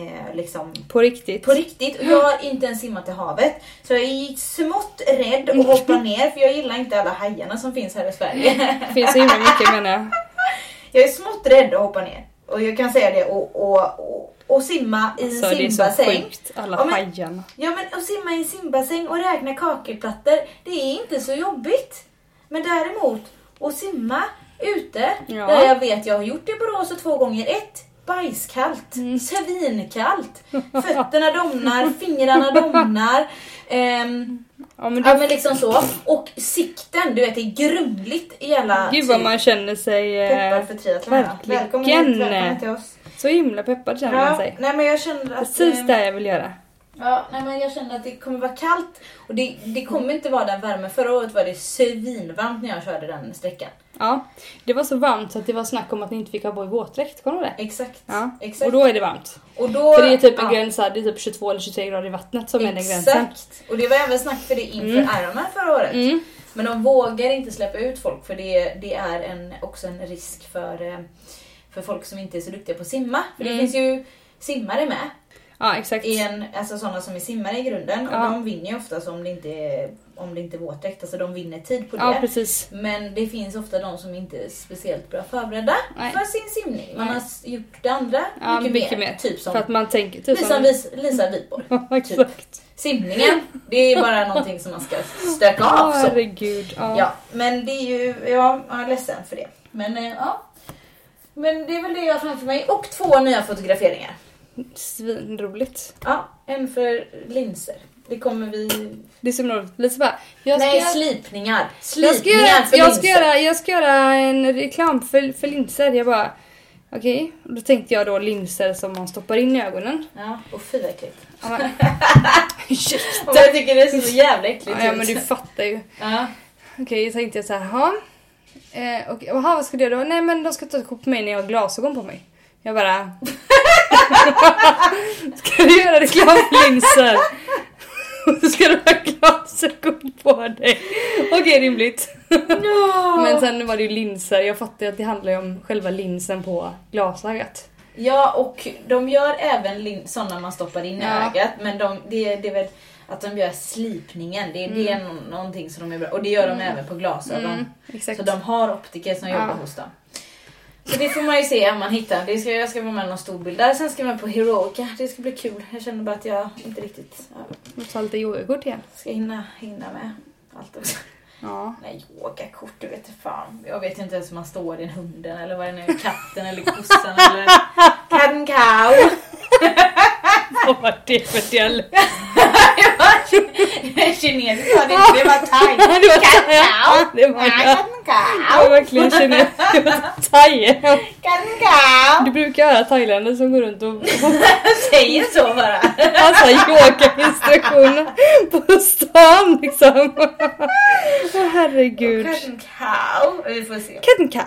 eh, liksom På riktigt. på riktigt. Och jag har inte ens simmat i havet. Så jag är smått rädd att hoppa ner för jag gillar inte alla hajarna som finns här i Sverige. Det finns så himla mycket menar jag. Jag är smått rädd att hoppa ner. Och jag kan säga det och, och, och, och simma i Så en det är så simbassäng. sjukt, alla Ja, men- hajarna. Ja men att simma i en simbassäng och räkna kakelplattor, det är inte så jobbigt. Men däremot att simma ute, Ja. där jag vet jag har gjort det i Borås två gånger. Ett, bajskallt. Mm. Svinkallt. Fötterna domnar, fingrarna domnar. Ehm, Ja, men du, ja men liksom så. Och sikten, du vet det är grumligt i alla gud vad man känner sig eh, peppar för triathlon. verkligen. Välkommen hit, välkommen till oss. så himla peppad känner man Ja, sig. nej men jag känner att... Precis ehm, det jag vill göra. Ja, nej men jag känner att det kommer vara kallt och det, det kommer inte vara den värmen. Förra året var det svinvarmt när jag körde den sträckan. Ja, det var så varmt så att det var snack om att ni inte fick ha på er våtdräkt, kommer du det? Exakt. Ja, Exakt. och då är det varmt. Och då, För det är typ en ja. gräns här, det är typ 22 eller 23 grader i vattnet som är den gränsen. Exakt. Och det var även snack för det inför Mm. Ironman förra året. Mm. Men de vågar inte släppa ut folk för det, det är en, också en risk för, eh, för folk som inte är så duktiga på att simma. För det Mm. finns ju simmare med. Ja, exakt. I en, alltså sådana som är simmare i grunden. Ja. Och de vinner ju oftast om det inte är, om det inte är våtdräkt. Alltså de vinner tid på det. Ja, precis. Men det finns ofta de som inte är speciellt bra förberedda Nej. för sin simning. Man Nej. har gjort det andra Ja, mycket, mycket mer. mer. Typ som För att man tänker... Typ Lisa, som... Vis, Lisa. Ja, exakt. Simningen, det är bara någonting som man ska stöka av. Så. herregud. Ja. Ja, men det är ju, ja, jag är ledsen för det. Men eh, ja. Men det är väl det jag har framför mig. Och två nya fotograferingar. Svinroligt. Ja, en för linser. Det kommer vi... Det är så roligt. Lisa bara, jag ska, Nej, slipningar. jag Slipningar ska, göra, för jag, ska linser. göra, jag ska göra en reklam för, för linser. Jag bara, okej. Och Då tänkte jag då linser som man stoppar in i ögonen. Ja, och fy vad äckligt. Ja, jag tycker det ser så jävla äckligt ja, ut. men du fattar ju. Ja. Okej, tänkte jag så här, jaha. Eh, och, jaha, vad ska du göra då? Nej men de ska ta ett kort på mig när jag har glasögon på mig. Jag bara... ska du göra reklam för linser? Så ska du ha glasögon på dig. Okej, rimligt. Men sen var det ju linser. Jag fattar ju att det handlar ju om själva linsen på glasögat. Ja, och de gör även sådana man stoppar in i Ja. ögat. Men de, det, det är väl att de gör slipningen. Det, det är nå- någonting som de är bra Och det gör de även på glasögon. Mm. Så de har optiker som Ja. jobbar hos dem. Så det får man ju se om man hittar. Det ska, jag ska vara med i någon stor bild där. Sen ska med på Heroica. Det ska bli kul. Jag känner bara att jag inte riktigt ja, Och ta lite yogakort igen. ska hinna, hinna med allt också. Ja. Nej, yogakort, du vet fan. Jag vet inte ens om man står i en hunden eller vad det nu är. Katten eller kossan eller katten cow. Vad var det för dialekt? Kinesiskt var det inte, det var thai. Det var Katten Ja, var cow. verkligen var thai. Cow. Du brukar höra thailändare som går runt och Säger så bara. Alltså yogainstruktioner på stan liksom. Herregud. Cow. Vi får se. Kan.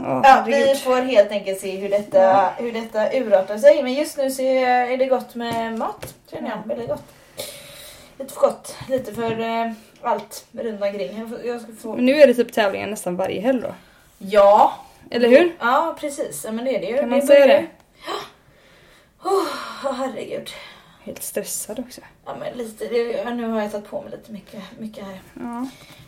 Åh Ja, vi får helt enkelt se hur detta, hur detta urartar sig. Men just nu så är är det gott med mat, känner jag. Väldigt gott. Lite för gott. Lite för eh, allt runt omkring. Jag, ska få... Men nu är det typ tävlingar nästan varje helg då. Ja. Eller hur? Ja, precis. Ja, men det är det ju. Kan man det säga det? Åh, herregud. Helt stressad också. Ja, men lite. Det, ja, nu har jag tagit på mig lite mycket, mycket här. Ja.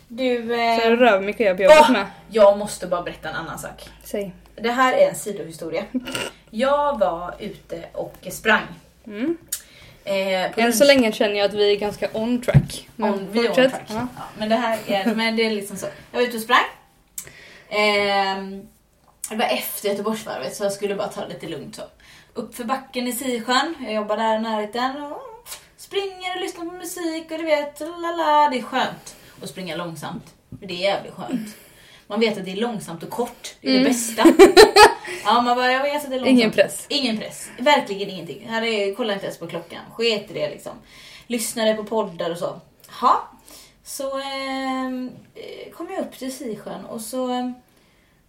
Du, Så eh, är det rövmycket jag på jobbet Åh! med. jag måste bara berätta en annan sak. Säg. Det här är en sidohistoria. Jag var ute och sprang. Mm. Eh, Än så länge känner jag att vi är ganska on track. Men On, vi är on track. Ja. Ja, men det här är, men det är liksom så. Jag var ute och sprang. Ehm, det var efter Göteborgsvarvet så jag skulle bara ta det lite lugnt så. Upp för backen i Sisjön, jag jobbar där i närheten. Och springer och lyssnar på musik och du vet, lala, det är skönt att springa långsamt. För det är jävligt skönt. Man vet att det är långsamt och kort, det är det bästa. Ja, man bara, jag vet att det är långsamt. Mm. Ingen press. Ingen press. Verkligen ingenting. Jag hade kollat inte ens på klockan. Sket i det liksom. Lyssnade på poddar och så. Ha. Så ehm, eh, kom jag upp till Sisjön och så, ehm,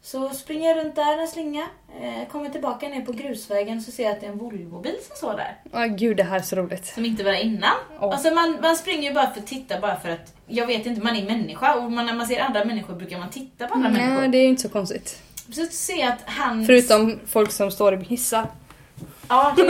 så springer jag runt där en slinga. Eh, kommer tillbaka ner på grusvägen så ser jag att det är en Volvobil som står där. Åh gud det här är så roligt. Som inte var där innan. Åh. Alltså man, man springer ju bara för att titta bara för att jag vet inte, man är människa och man, när man ser andra människor brukar man titta på andra Nej människor. det är inte så konstigt. Så ser jag att han... Förutom folk som står i hissar. Ja, det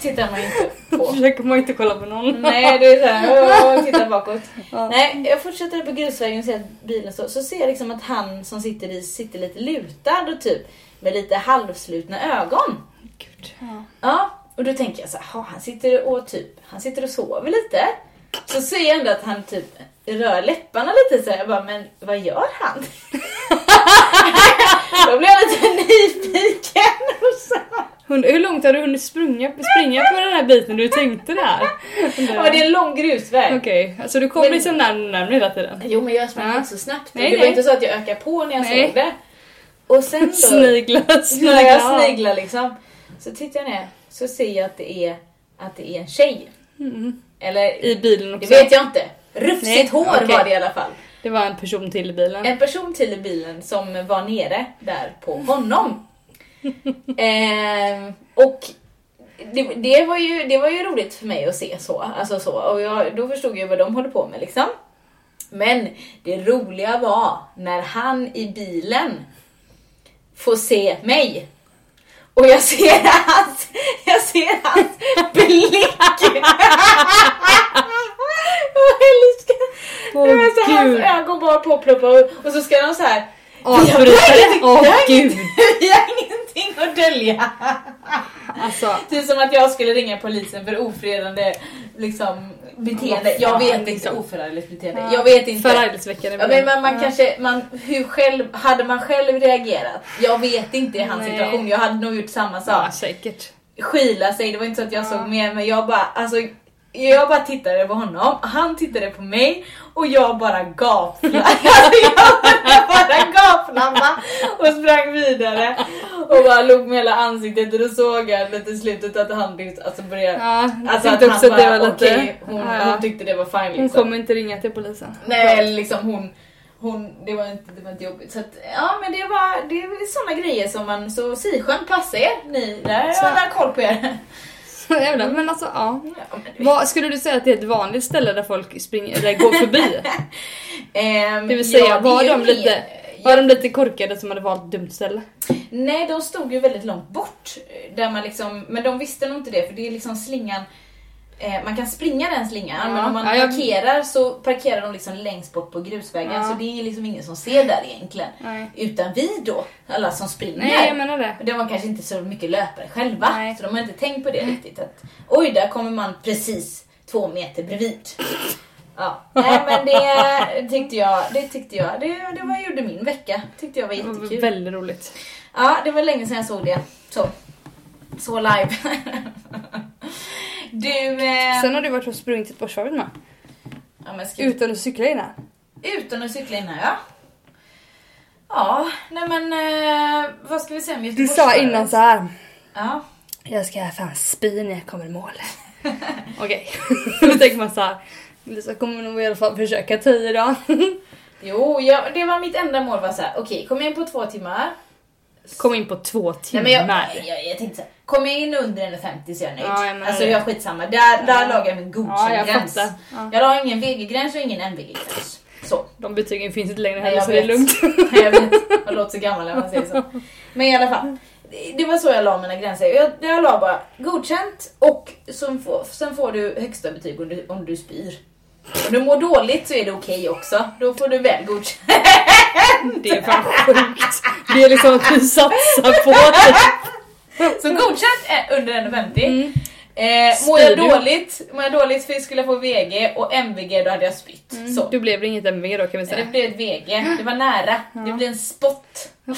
tittar man inte på. försöker man inte kolla på någon. Nej, det är såhär, åh, titta bakåt. Ja. Nej, jag fortsätter på grusvägen och ser att bilen står. Så ser jag liksom att han som sitter i sitter lite lutad och typ med lite halvslutna ögon. Gud. Ja. Ja, och då tänker jag så här, "Ha, han sitter och typ, han sitter och sover lite. Så ser jag ändå att han typ rör läpparna lite så här. jag bara, men vad gör han? då blev jag lite nyfiken och så. Hur långt har du hunnit springa, springa på den här biten du tänkte där? Ja, det är en lång grusväg. Okej, alltså du kom Men- liksom närmare närmare hela tiden? Jo men jag sprang Ja. inte så snabbt. Nej, det var nej. inte så att jag ökade på när jag Nej. såg det. Och sen då, Snigla, snigla. jag sneglar liksom, så tittar jag ner så ser jag att det är, att det är en tjej. Mm. Eller, I bilen det också? vet jag inte. Rufsigt Nej, hår okej. var det i alla fall. Det var en person till i bilen. En person till i bilen som var nere där på honom. eh, och det, det, var ju, det var ju roligt för mig att se så. Alltså så. Och jag, då förstod jag vad de håller på med liksom. Men det roliga var när han i bilen får se mig. Och jag ser hans, jag ser hans blick. Jag älskar. Åh, så hans ögon bara ploppar och så ska de så här. Avbryta Vi har det. ingenting- Åh gud. Vi har ingenting att dölja. Alltså, Typ som att jag skulle ringa polisen för ofredande liksom, beteende. Jag vet inte, liksom. oförargligt beteende. Jag vet inte. Förargelseväckande. Ja, men man, man kanske, man, hur själv, hade man själv reagerat? Jag vet inte i hans Nej. situation, jag hade nog gjort samma sak. Ja, säkert. Skila sig, det var inte så att jag såg med men jag bara, alltså jag bara tittade på honom, han tittade på mig och jag bara gapflammade. Alltså, jag bara gapflammade och sprang vidare och bara log med hela ansiktet och då såg jag lite i slutet att han liksom, alltså började Ja, jag Alltså att han det var bara, lite... okej, hon, ja, ja. hon tyckte det var fine Hon liksom. kommer inte ringa till polisen. Nej liksom hon, hon det, var inte, det var inte jobbigt. Så att, ja men det var, det är sådana grejer som man, så Sisjön passa er ni, där Så- har jag koll på er. Så jävla, men alltså ja. Ja, men det- Vad, skulle du säga att det är ett vanligt ställe där folk springer, eller går förbi? Ehm, Det vill säga, ja, var de lite- Var de lite korkade som hade valt dumt ställe? nej, de stod ju väldigt långt bort. Där man liksom, men de visste nog inte det för det är liksom slingan eh, man kan springa den slingan Ja, men om man ja, jag- parkerar så parkerar de liksom längst bort på grusvägen Ja. så det är liksom ingen som ser där egentligen. Nej. Utan vi då, alla som springer. Nej, jag menar det. De var kanske inte så mycket löpare själva, Nej. så de har inte tänkt på det riktigt. Att, Oj, där kommer man precis två meter bredvid. Ja, nej men det tyckte jag, det tyckte jag, det, det var, gjorde min vecka. Tyckte jag var Det var jättekul. väldigt roligt. Ja, det var länge sedan jag såg det. Så, så live. Du, eh, Sen har du varit och sprungit ett Borsvarvet med. ja, ska, Utan att cykla innan. utan att cykla in här ja. Ja, nej men eh, vad ska vi säga om Du sa innan så här. Ja. Jag ska fan spy när jag kommer i mål. Okej. Då tänker man så här. Lisa kommer nog i alla fall försöka i idag. Jo, jag, det var mitt enda mål var så här. okej kom in på två timmar. Kom in på två Nej, timmar. men jag, jag, jag tänkte så här, kom jag in under 1,50 så är jag nöjd. Ja, jag alltså jag är skitsamma, där, där Ja. lagar jag min Ja, jag godkänd-gräns. Ja. jag la ingen VG-gräns och ingen MVG-gräns. Så. De betygen finns inte längre Nej, heller så det är vet. lugnt. jag vet, jag låter så gammal när man säger så. Men i alla fall. det- var så jag la mina gränser. Jag, jag la bara godkänt och sen får, sen får du högsta betyg om du, om du spyr. Om du mår dåligt så är det okej också. Då får du väl godkänt. Det är fan sjukt. Det är liksom att du satsar på det. Så godkänt är under 1,50. Mm. Eh, mår jag dåligt, mår jag dåligt för skulle jag få VG och MVG då hade jag spytt. Så. Mm. Du blev det inget MVG då kan vi Så det säga. blev ett VG, det var nära. Det blev en spott. En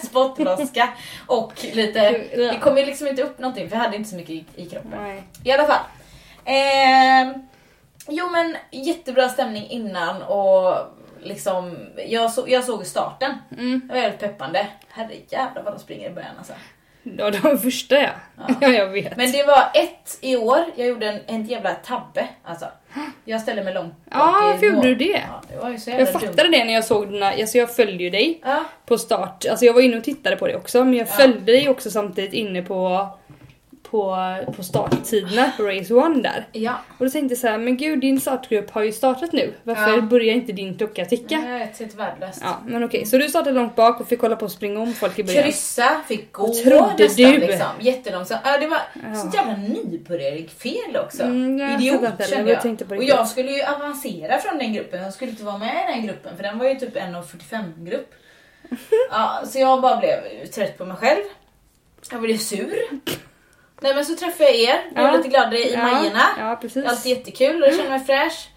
spottloska. Och lite, Ja. det kom ju liksom inte upp någonting för jag hade inte så mycket i, i kroppen. Nej. I alla fall. Ehm, jo men jättebra stämning innan och liksom, jag, så, jag såg starten. Mm. Det var väldigt peppande. Herre jävlar vad de springer i början alltså. Ja, den första ja. Ja, jag vet. Men det var ett i år, jag gjorde en, en jävla tabbe alltså. Jag ställde mig långt Ja, bak i varför gjorde du det? Ja, det var ju så jävla Jag fattade det när jag såg dina, alltså jag följde ju dig Ja, på start. Alltså jag var inne och tittade på det också men jag Ja. följde dig också samtidigt inne på, på, på starttiderna på Race One där. ja. Och då tänkte jag så här, men gud din startgrupp har ju startat nu. Varför Ja. börjar inte din klocka ticka? Vet, helt värdelöst. Ja, men okej. Så du startade långt bak och fick kolla på att springa om folk i början? Kryssa, fick gå trodde nästan du? liksom. Jättelångsamt. Ja, det var Ja. så jävla nybörjarfel också. Mm, jag Idiot kände jag jag. och jag skulle ju avancera från den gruppen. Jag skulle inte vara med i den gruppen för den var ju typ 1,45 grupp. Ja, så jag bara blev trött på mig själv. Jag blev sur. Nej men så träffade jag er, blev Ja. lite gladare i ja, Majorna. Ja, precis. Alltid jättekul och jag kände mig fräsch.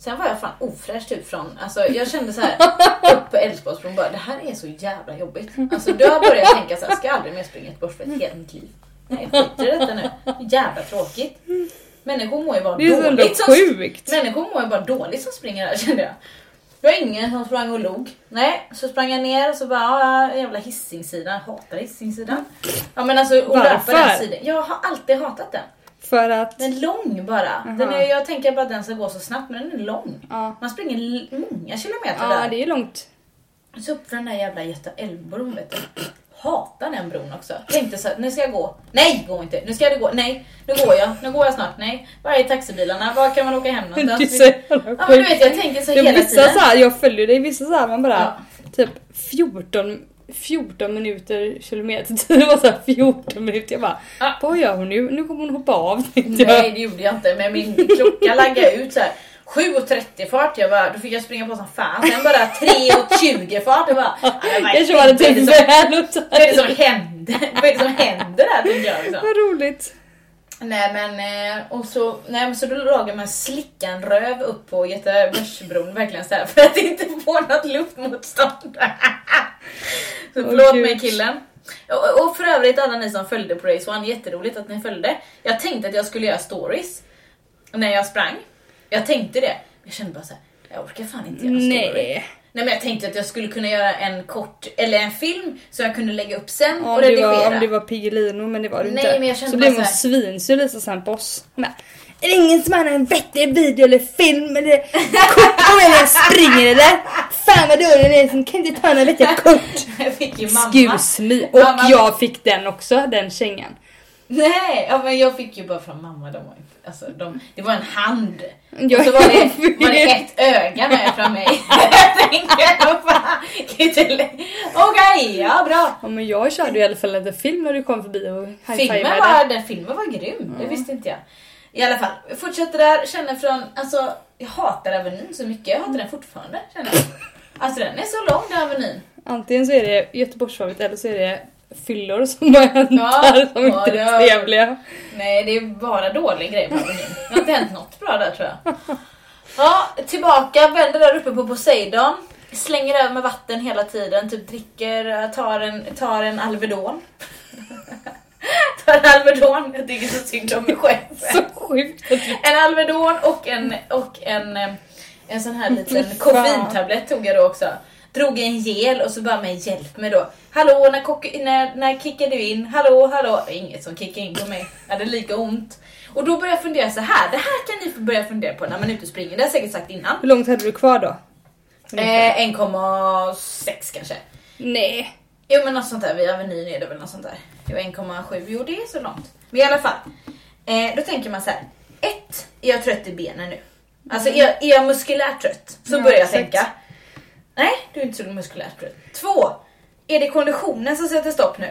Sen var jag fan ofräsch typ från, alltså jag kände så här upp på Älvsborgsbron bara det här är så jävla jobbigt. Alltså då har jag tänka så här, ska jag aldrig mer springa ett Borsberg hela mitt liv. Nej jag skiter i detta nu. Jävla tråkigt. Människor mår ju bara Det är dåligt. Som, sjukt. människor mår ju bara dåligt som springer här kände jag. Det var ingen som sprang och log. Nej, så sprang jag ner och så bara, ja, jävla Hisingssidan. Hatar Hisingssidan. Ja men alltså, och löpa den sidan. Jag har alltid hatat den. För att... Den är lång bara. Den är, jag tänker bara att den ska gå så snabbt men den är lång. Ja, Man springer många kilometer ja där. det är långt. Så upp för den där jävla Göta älvbron vet du. Hatar den bron också. Tänkte så här, nu ska jag gå. Nej, gå inte. Nu ska jag gå. Nej, nu går jag. Nu går jag snart. Nej. Var är taxibilarna? Var kan man åka hem Det är någonstans? så jävla Ja men du sjukt. vet, jag tänker så hela vissa tiden. så här, jag följer dig, vissa så här, man bara Ja. typ 14, 14 minuter kilometer. Det var så här 14 minuter. Jag bara, Ja. vad gör hon nu? Nu kommer hon hoppa av Nej det gjorde jag inte men min klocka laggade ut så här 7.30 fart, jag bara, då fick jag springa på som fan. Sen bara 3.20 fart. Jag bara, ja, jag var det typ det som- väl Vad är det som händer? Vad är det som händer där tänkte jag liksom. Vad roligt. Nej men, eh, och så, nej, men så då jag med slickan röv upp på Göteborgsbron verkligen så här, för att inte få något luftmotstånd. så Åh, förlåt mig killen. Och, och för övrigt alla ni som följde på Race One, jätteroligt att ni följde. Jag tänkte att jag skulle göra stories när jag sprang. Jag tänkte det. Jag kände bara så här, jag orkar fan inte göra. Nej. Nej men jag tänkte att jag skulle kunna göra en kort, eller en film som jag kunde lägga upp sen och Om det, redigera. var, om det var Piggelino men det var det Nej, inte. men jag kände så blev hon svinsur Lisa bara, Är det ingen som har en vettig video eller film eller kort på mig när jag springer eller? Fan vad dålig den är som kan inte ta några vettiga kort. Jag fick ju mamma. Excuse me. Och Mamma- jag fick den också, den kängan. Nej, ja, men jag fick ju bara från mamma. De var inte, alltså, de, det var en hand. Jag- och så var det, var det ett öga med från mig. jag tänkte, Okej, ja bra. Ja men jag körde i alla fall en film när du kom förbi och Filmen high-fivade. var, den filmen var grym, det visste inte jag. I alla fall, jag fortsätter där, känner från, alltså jag hatar Avenyn så mycket, jag hatar den fortfarande känner jag. Alltså den är så lång den Avenyn. Antingen så är det Göteborgsvarvet eller så är det fyllor som har hänt Ja, där som ja, inte är trevliga. Nej, det är bara dålig grej på Avenyn. Det har inte hänt något bra där tror jag. Ja, tillbaka, vänder där uppe på Poseidon. Slänger över med vatten hela tiden, typ dricker, tar en, tar en Alvedon. tar en Alvedon, jag tycker så synd om mig själv. Så sjukt En Alvedon och en, och en, eh, en sån här liten koffeintablett tog jag då också. Drog en gel och så bara med hjälp mig då. Hallå, när, kock- när, när kickar du in? Hallå, hallå? Inget som kickar in på mig. Jag hade lika ont. Och då började jag fundera så här. det här kan ni börja fundera på när man är ute och springer. Det har jag säkert sagt innan. Hur långt hade du kvar då? Eh, 1,6 kanske. Nej. Jo men något sånt där, vid Avenyn är det väl något sånt där. Det var 1,7, jo det är så långt. Men i alla fall. Eh, då tänker man så här. Ett, är jag trött i benen nu? Alltså är jag, är jag muskulärt trött? Så Ja, börjar jag exakt. tänka. Nej, du är inte så muskulärt trött. Två, är det konditionen som sätter stopp nu?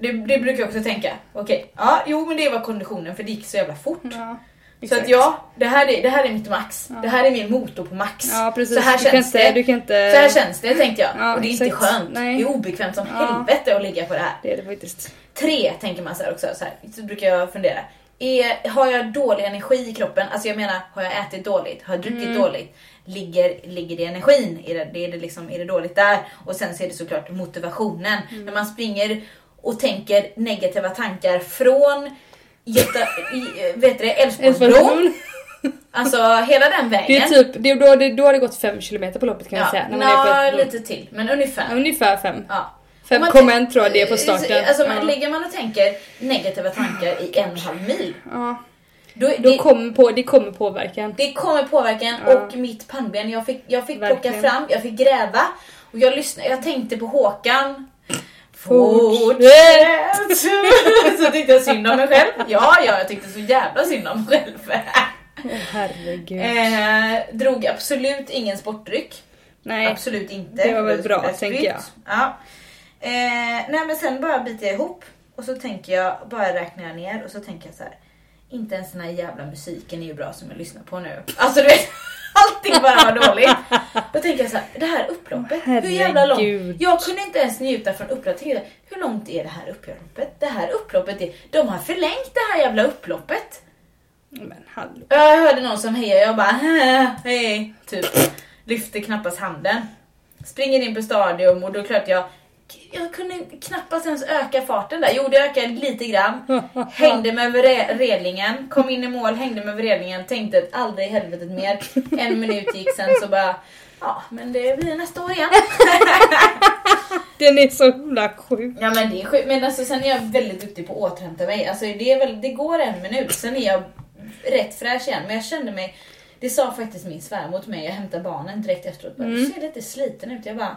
Det, det brukar jag också tänka. Okej, ja, jo men det var konditionen för det gick så jävla fort. Ja, Så exakt. att ja, det här är, det här är mitt max. Det här är min motor på max. Ja precis. Så här du kan känns inte, det. Du kan inte... Så här känns det tänkte jag. Ja, och det är inte exakt. skönt. Nej. Det är obekvämt som helvete att ligga på det här. Det är det faktiskt. Tre tänker man så här också, så, här, så brukar jag fundera. Är, har jag dålig energi i kroppen? Alltså jag menar, har jag ätit dåligt? Har jag druckit Mm. dåligt? Ligger, ligger det energin? Är det, det är, det liksom, är det dåligt där? Och sen så är det såklart motivationen. Mm. När man springer och tänker negativa tankar från Göta, vet du det, Älvsborgsbron. Alltså hela den Det vägen. är typ, det, är då, det, då har det gått 5 km på loppet kan ja, man säga. När man ett, lite till, men ungefär. Ja, ungefär 5. Ja. Man 5,1 tror jag det är på starten. Alltså, ja. Ligger man och tänker negativa tankar i en och en halv mil, Ja. då, Då det, kommer på, det kommer påverkan. det kommer påverkan Ja. och mitt pannben. Jag fick, jag fick plocka fram, jag fick gräva och jag lyssnade. Jag tänkte på Håkan. Fortsätt! så tyckte jag synd om mig själv. Ja, ja, jag tyckte så jävla synd om mig själv. Åh herregud. Eh, drog absolut ingen sportdryck. Nej. Absolut inte. det var väl bra, tänker jag. Ja. Eh, nej men sen bara biter jag ihop och så tänker jag, bara räknar jag ner och så tänker jag så här. Inte ens den här jävla musiken är ju bra som jag lyssnar på nu. Alltså du vet, allting bara var dåligt. Då tänker jag så här, det här upploppet, hur jävla långt? Jag kunde inte ens njuta från upploppet. Hur långt är det här upploppet? Det här upploppet är, de har förlängt det här jävla upploppet. Men hallå. Jag hörde någon som hejade jag bara hej, typ. Lyfter knappast handen. Springer in på stadion och då klart jag jag kunde knappast ens öka farten där. Jo, det ökade lite grann. Hängde mig över re- relingen, kom in i mål, hängde mig över relingen, tänkte att aldrig i helvetet mer. En minut gick sen så bara, ja men det blir nästa år igen. Den är så himla sjuk. Ja men det är sjukt. Men alltså, sen är jag väldigt duktig på att återhämta mig. Alltså, det, är väl, det går en minut, sen är jag rätt fräsch igen. Men jag kände mig, det sa faktiskt min svärmor till mig, jag hämtade barnen direkt efteråt. Bara, Du ser lite sliten ut. Jag bara,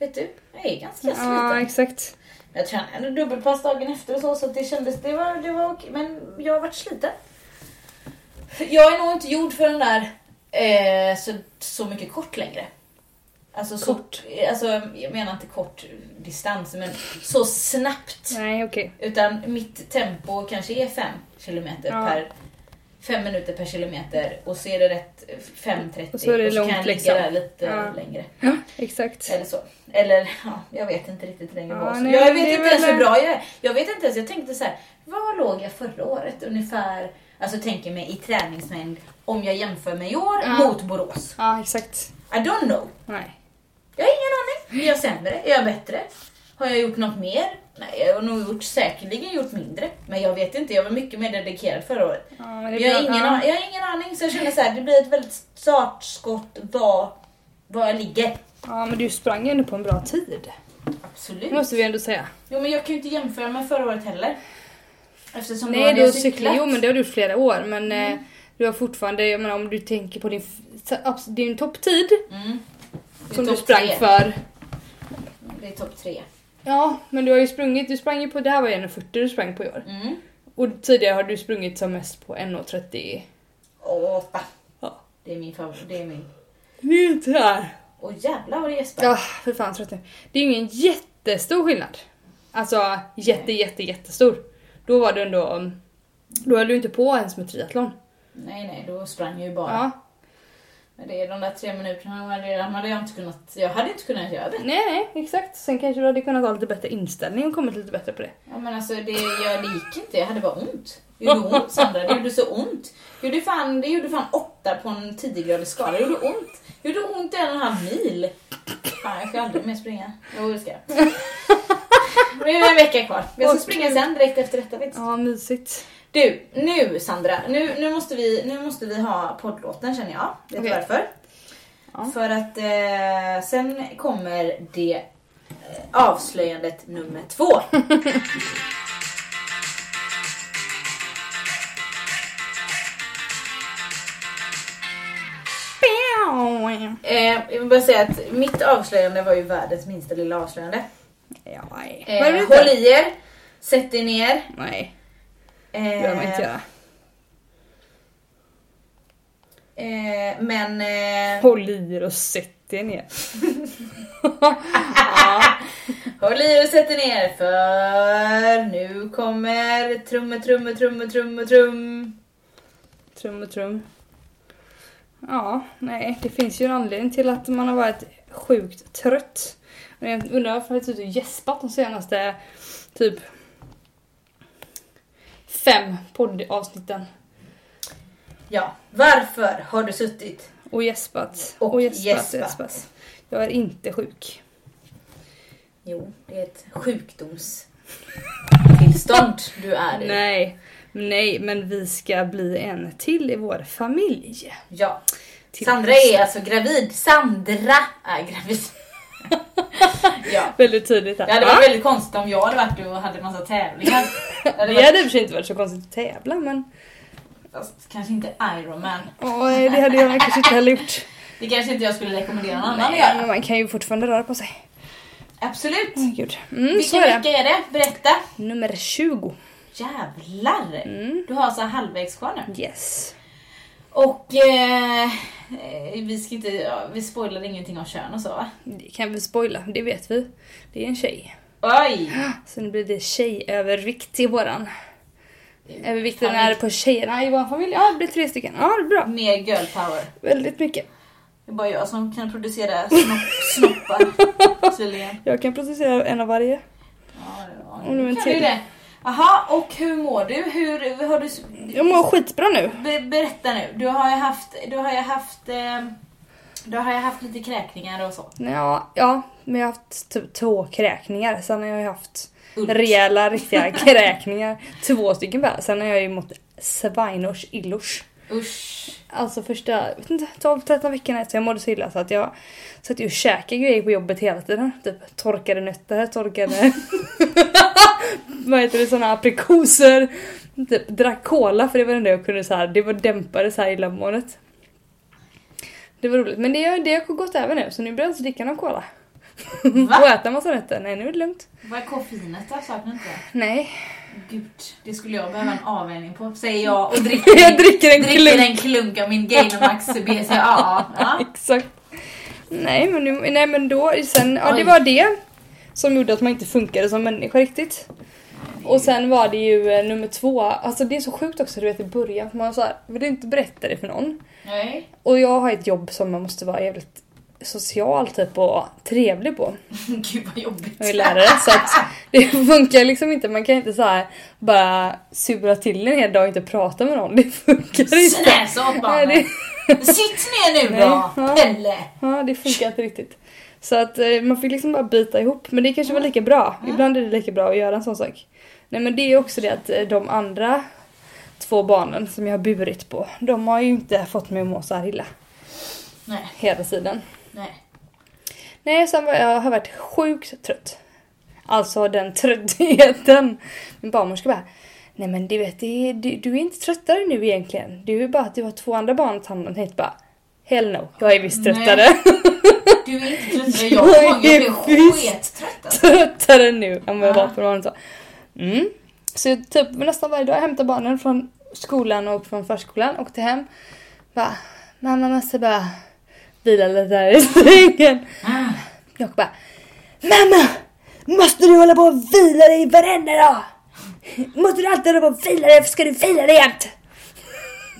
vet du, jag är ganska sliten. Ja, exakt. Jag tränade dubbelpass dagen efter och så, så det kändes, det var, det var okej. Men jag har varit sliten. Jag är nog inte gjord för den där eh, så, så mycket kort längre. Alltså, så, Kort? alltså, jag menar inte kort distans, men så snabbt. Nej, okej. Utan mitt tempo kanske är 5 kilometer Ja. per 5 minuter per kilometer och så är det rätt 5.30 Och så är det kan långt, jag ligga liksom. där lite Ja. längre. Ja, exakt. Eller så. Eller ja, jag vet inte riktigt det Ja. Så nej, jag vet inte ens hur bra jag är. Jag vet inte ens, jag tänkte så här, var låg jag förra året ungefär? Alltså tänker mig i träningsmängd om jag jämför med i år Ja. mot Borås. Ja, exakt. I don't know. Nej. Jag har ingen aning. Är jag sämre? Är jag bättre? Har jag gjort något mer? Nej, jag har nog gjort, säkerligen gjort mindre. Men jag vet inte, jag var mycket mer dedikerad förra året. Ja, Jag har, ingen, jag har ingen aning, så jag känner så här, det blir ett väldigt startskott var, var jag ligger. Ja, men du sprang ändå på en bra tid. Absolut. Det måste vi ändå säga. Jo men jag kan ju inte jämföra med förra året heller. Eftersom Nej, du har cyklat. Jo, men det har du gjort flera år. Men Mm. eh, du har fortfarande, jag menar om du tänker på din, din topptid Mm. Som du sprang tre. för. Det är topp tre. Ja, men du har ju sprungit, du sprang ju på, det här var ju 1,40 du sprang på i år. Mm. Och tidigare har du sprungit som mest på 1,30. Åtta. Ja. Det är min favorit. Det är min. Inte här. Åh jävlar vad det gäspar. Ja, för fan trött nu. Det är ju ingen jättestor skillnad. Alltså jätte, jätte, jättestor. Då var det ändå, då höll du inte på ens med triathlon. Nej nej, då sprang jag ju bara. Ja. Men det är de där tre minuterna hade jag inte kunnat, jag hade inte kunnat göra det. Nej, nej, exakt. Sen kanske du hade kunnat ha lite bättre inställning och kommit lite bättre på det. Ja men alltså det, jag, det gick inte, jag hade bara ont. Det gjorde ont Sandra, det gjorde så ont. Det gjorde fan, det gjorde fan åtta på en 10-gradig skala, det gjorde ont. Det gjorde ont i en och en halv mil. Fan jag ska aldrig mer springa. Jo det ska jag. Det är en vecka kvar. Jag ska springa sen direkt efter detta du. Ja, mysigt. Du, nu Sandra, nu, nu, måste vi, nu måste vi ha poddlåten känner jag. Vet du Okej. varför? Ja. För att eh, sen kommer det eh, avslöjandet nummer två. Eh, jag vill bara säga att mitt avslöjande var ju världens minsta lilla avslöjande. Ja, nej. Eh, håll i er, sätt er ner. Nej, Eh, det behöver man inte göra. eh, men... Eh, Håll i er och sätt er ner. ja. Håll i er och sätt er ner för nu kommer trumme, trumme, trumme, trumme, trum. Trum och trum. Ja, nej, det finns ju en anledning till att man har varit sjukt trött. Men jag undrar varför jag har typ gäspat de senaste typ fem poddavsnitten. Ja, varför har du suttit Och gäspat. och, gäspat, gäspat? gäspat. Jag är inte sjuk. Jo, det är ett sjukdomstillstånd du är i. Nej, nej, men vi ska bli en till i vår familj. Ja. Till Sandra är alltså gravid. Sandra är gravid. ja. Väldigt tydligt här. Det hade Va? varit väldigt konstigt om jag hade varit och hade massa tävlingar. Det hade Det i och för sig inte varit så konstigt att tävla men fast kanske inte Ironman. nej, det hade jag kanske inte heller gjort. Det kanske inte jag skulle rekommendera någon annan att göra. men man kan ju fortfarande röra på sig. Absolut. Åh gud. Mm, så Vilken det. vecka är det? Berätta. Nummer 20. Jävlar! Mm. Du har alltså halvvägs kvar nu. Yes. Och eh, eh, vi ska inte, ja, vi spoilar ingenting om kön och så va? Det kan vi spoila, det vet vi. Det är en tjej. Oj! Så nu blir det tjejövervikt i våran. Övervikten är på tjejerna i vår familj. Ja, det blir tre stycken. Ja, det är bra. Mer girl power. Väldigt mycket. Det är bara jag som kan producera snopp, snoppar. Jag kan producera en av varje. Ja, ja, Och nu en kan du det. Jaha, och hur mår du? Hur har du... Jag mår skitbra nu. Be, berätta nu. Du har ju haft... Du har ju haft... Eh, Då har jag haft lite kräkningar och så. Ja, ja, men jag har haft typ två kräkningar. Sen har jag haft Ulf. rejäla, riktiga kräkningar. Två stycken bara. Sen har jag ju mått svinors illors. Usch. Alltså första jag vet inte, 12-13 veckorna efter jag mådde så illa så att jag satt ju och käkade grejer på jobbet hela tiden. Typ torkade nötter, torkade... vad heter det? Såna aprikoser. Typ drack cola för det var det enda jag kunde så här. det var dämpade så här illamåendet. Det var roligt men det, det har gått över nu så nu börjar jag inte dricka någon cola. Va? och äta massa nötter. Nej nu är det lugnt. Vad är koffeinet då? Saknar inte? Nej. Gud, det skulle jag behöva en avvänjning på. Säger jag och dricker, Jag dricker en dricker klunk. en klunk av min Gainomax BCA. Ja. Exakt. Nej men, nu, nej men då, sen, ja det var det som gjorde att man inte funkade som människa riktigt. Och sen var det ju eh, nummer två, alltså det är så sjukt också du vet i början, för man så här, vill inte berätta det för någon. Nej. Och jag har ett jobb som man måste vara jävligt social typ och trevlig på. Gud vad jobbigt. Jag är lärare så att det funkar liksom inte, man kan inte så här bara sura till en hel dag och inte prata med någon. Det funkar inte. Snäs åt Nej, barnen. det, Sitt ner nu Nej, då, ja. Pelle. Ja, det funkar inte riktigt. Så att eh, man fick liksom bara bita ihop. Men det kanske var lika bra. Ibland är det lika bra att göra en sån sak. Nej men det är också det att eh, de andra två barnen som jag har burit på, de har ju inte fått mig att må så här illa Nej, hela tiden. Nej. Nej, sen var jag har varit sjukt trött. Alltså den tröttheten. Min barnmorska bara Nej men du vet, det du, du är inte tröttare nu egentligen. Du är bara att du har två andra barn att ta hand om. Jag bara Hell no, jag är visst Nej. tröttare. Du är inte tröttare. Jag ihåg, jag blev skettrött. alltså. tröttare nu än vad jag Ja. var för några år sedan. Mm. Så jag typ nästan varje dag jag hämtar barnen från skolan och från förskolan, åkte hem. Bara, mamma måste bara vila lite här i sängen. Ah. Jag bara, mamma! Måste du hålla på och vila dig varenda dag? Måste du alltid hålla på och vila dig? Ska du vila dig jämt?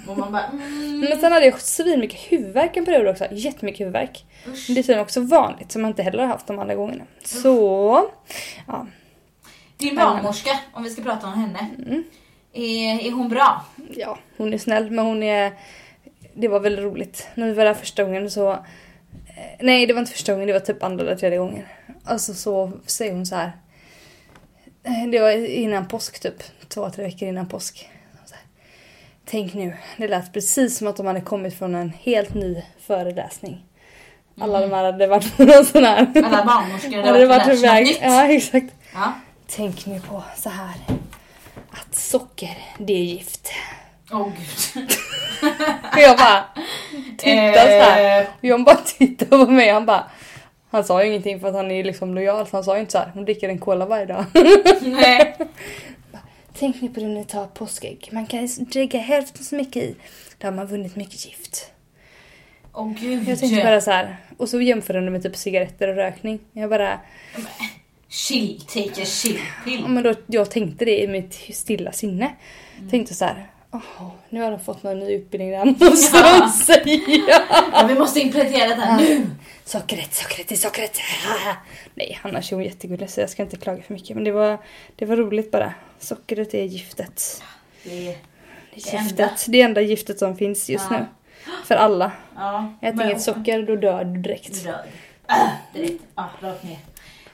Och man bara mm, Men sen hade jag svinmycket huvudvärk en period också. Jättemycket huvudvärk. usch. Det är tydligen också vanligt som man inte heller har haft de andra gångerna. Så, ja. Din barnmorska, om vi ska prata om henne. Mm. Är, är hon bra? ja, hon är snäll men hon är... Det var väldigt roligt. När vi var där första gången så... eh, Nej, det var inte första gången, det var typ andra eller tredje gången. Alltså så säger hon så här. eh, Det var innan påsk typ. Två, tre veckor innan påsk. Tänk nu, det lät precis som att de hade kommit från en helt ny föreläsning. Alla de här hade varit på någon sån här... Alla barnmorskor hade hade varit iväg. nytt. Ja, exakt. Ja. Tänk nu på så här. Att socker, det är gift. Åh gud. Och jag bara tittar så här. Eh, Och John bara tittar på mig han bara han sa ju ingenting för att han är liksom lojal så han sa ju inte så här. hon dricker en cola varje dag. Nej. Tänk nu på det när ni tar påskägg. Man kan dricka hälften så mycket i. Då har man vunnit mycket gift. Åh gud. Jag tänkte bara så här. Och så jämför de med typ cigaretter och rökning. Jag bara, Chill, take a chill pill. ja, men då, jag tänkte det i mitt stilla sinne. Tänkte så här. Åh, nu har de fått någon ny utbildning där måste Ja. de säga. Ja, vi måste implementera det här nu. Sockret, sockret, är sockret. Nej, annars är hon jättegullig så jag ska inte klaga för mycket. Men det var, det var roligt bara. Sockret är giftet. Det är, Det är Det enda. giftet. Det enda giftet som finns just Ja. nu. För alla. ja. Ät inget socker, då dör du direkt. Du dör. Ah, direkt. Ah, rakt ner.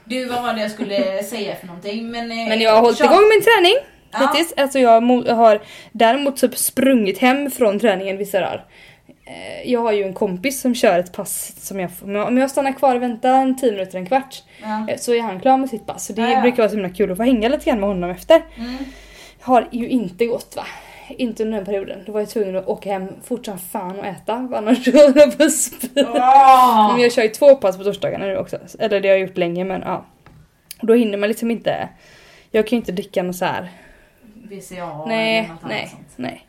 Du, vad var det jag skulle säga för någonting? Men, eh, Men jag har hållit igång min träning Ja. hittills. Alltså jag har däremot typ sprungit hem från träningen vissa dagar. Eh, Jag har ju en kompis som kör ett pass som jag, om jag- om jag stannar kvar och väntar en 10 minuter, en kvart Ja. eh, så är han klar med sitt pass. Så det Ja, ja. brukar vara så himla kul att få hänga lite grann med honom efter. Mm. Har ju inte gått va? Inte under den perioden. Då var jag tvungen att åka hem fort som fan och äta. för Annars höll jag på att. Men jag kör ju två pass på torsdagarna nu också. Eller det har jag gjort länge men ja. Och Då hinner man liksom inte. Jag kan ju inte dricka något så här. VCA nej, eller något annat nej, sånt. nej.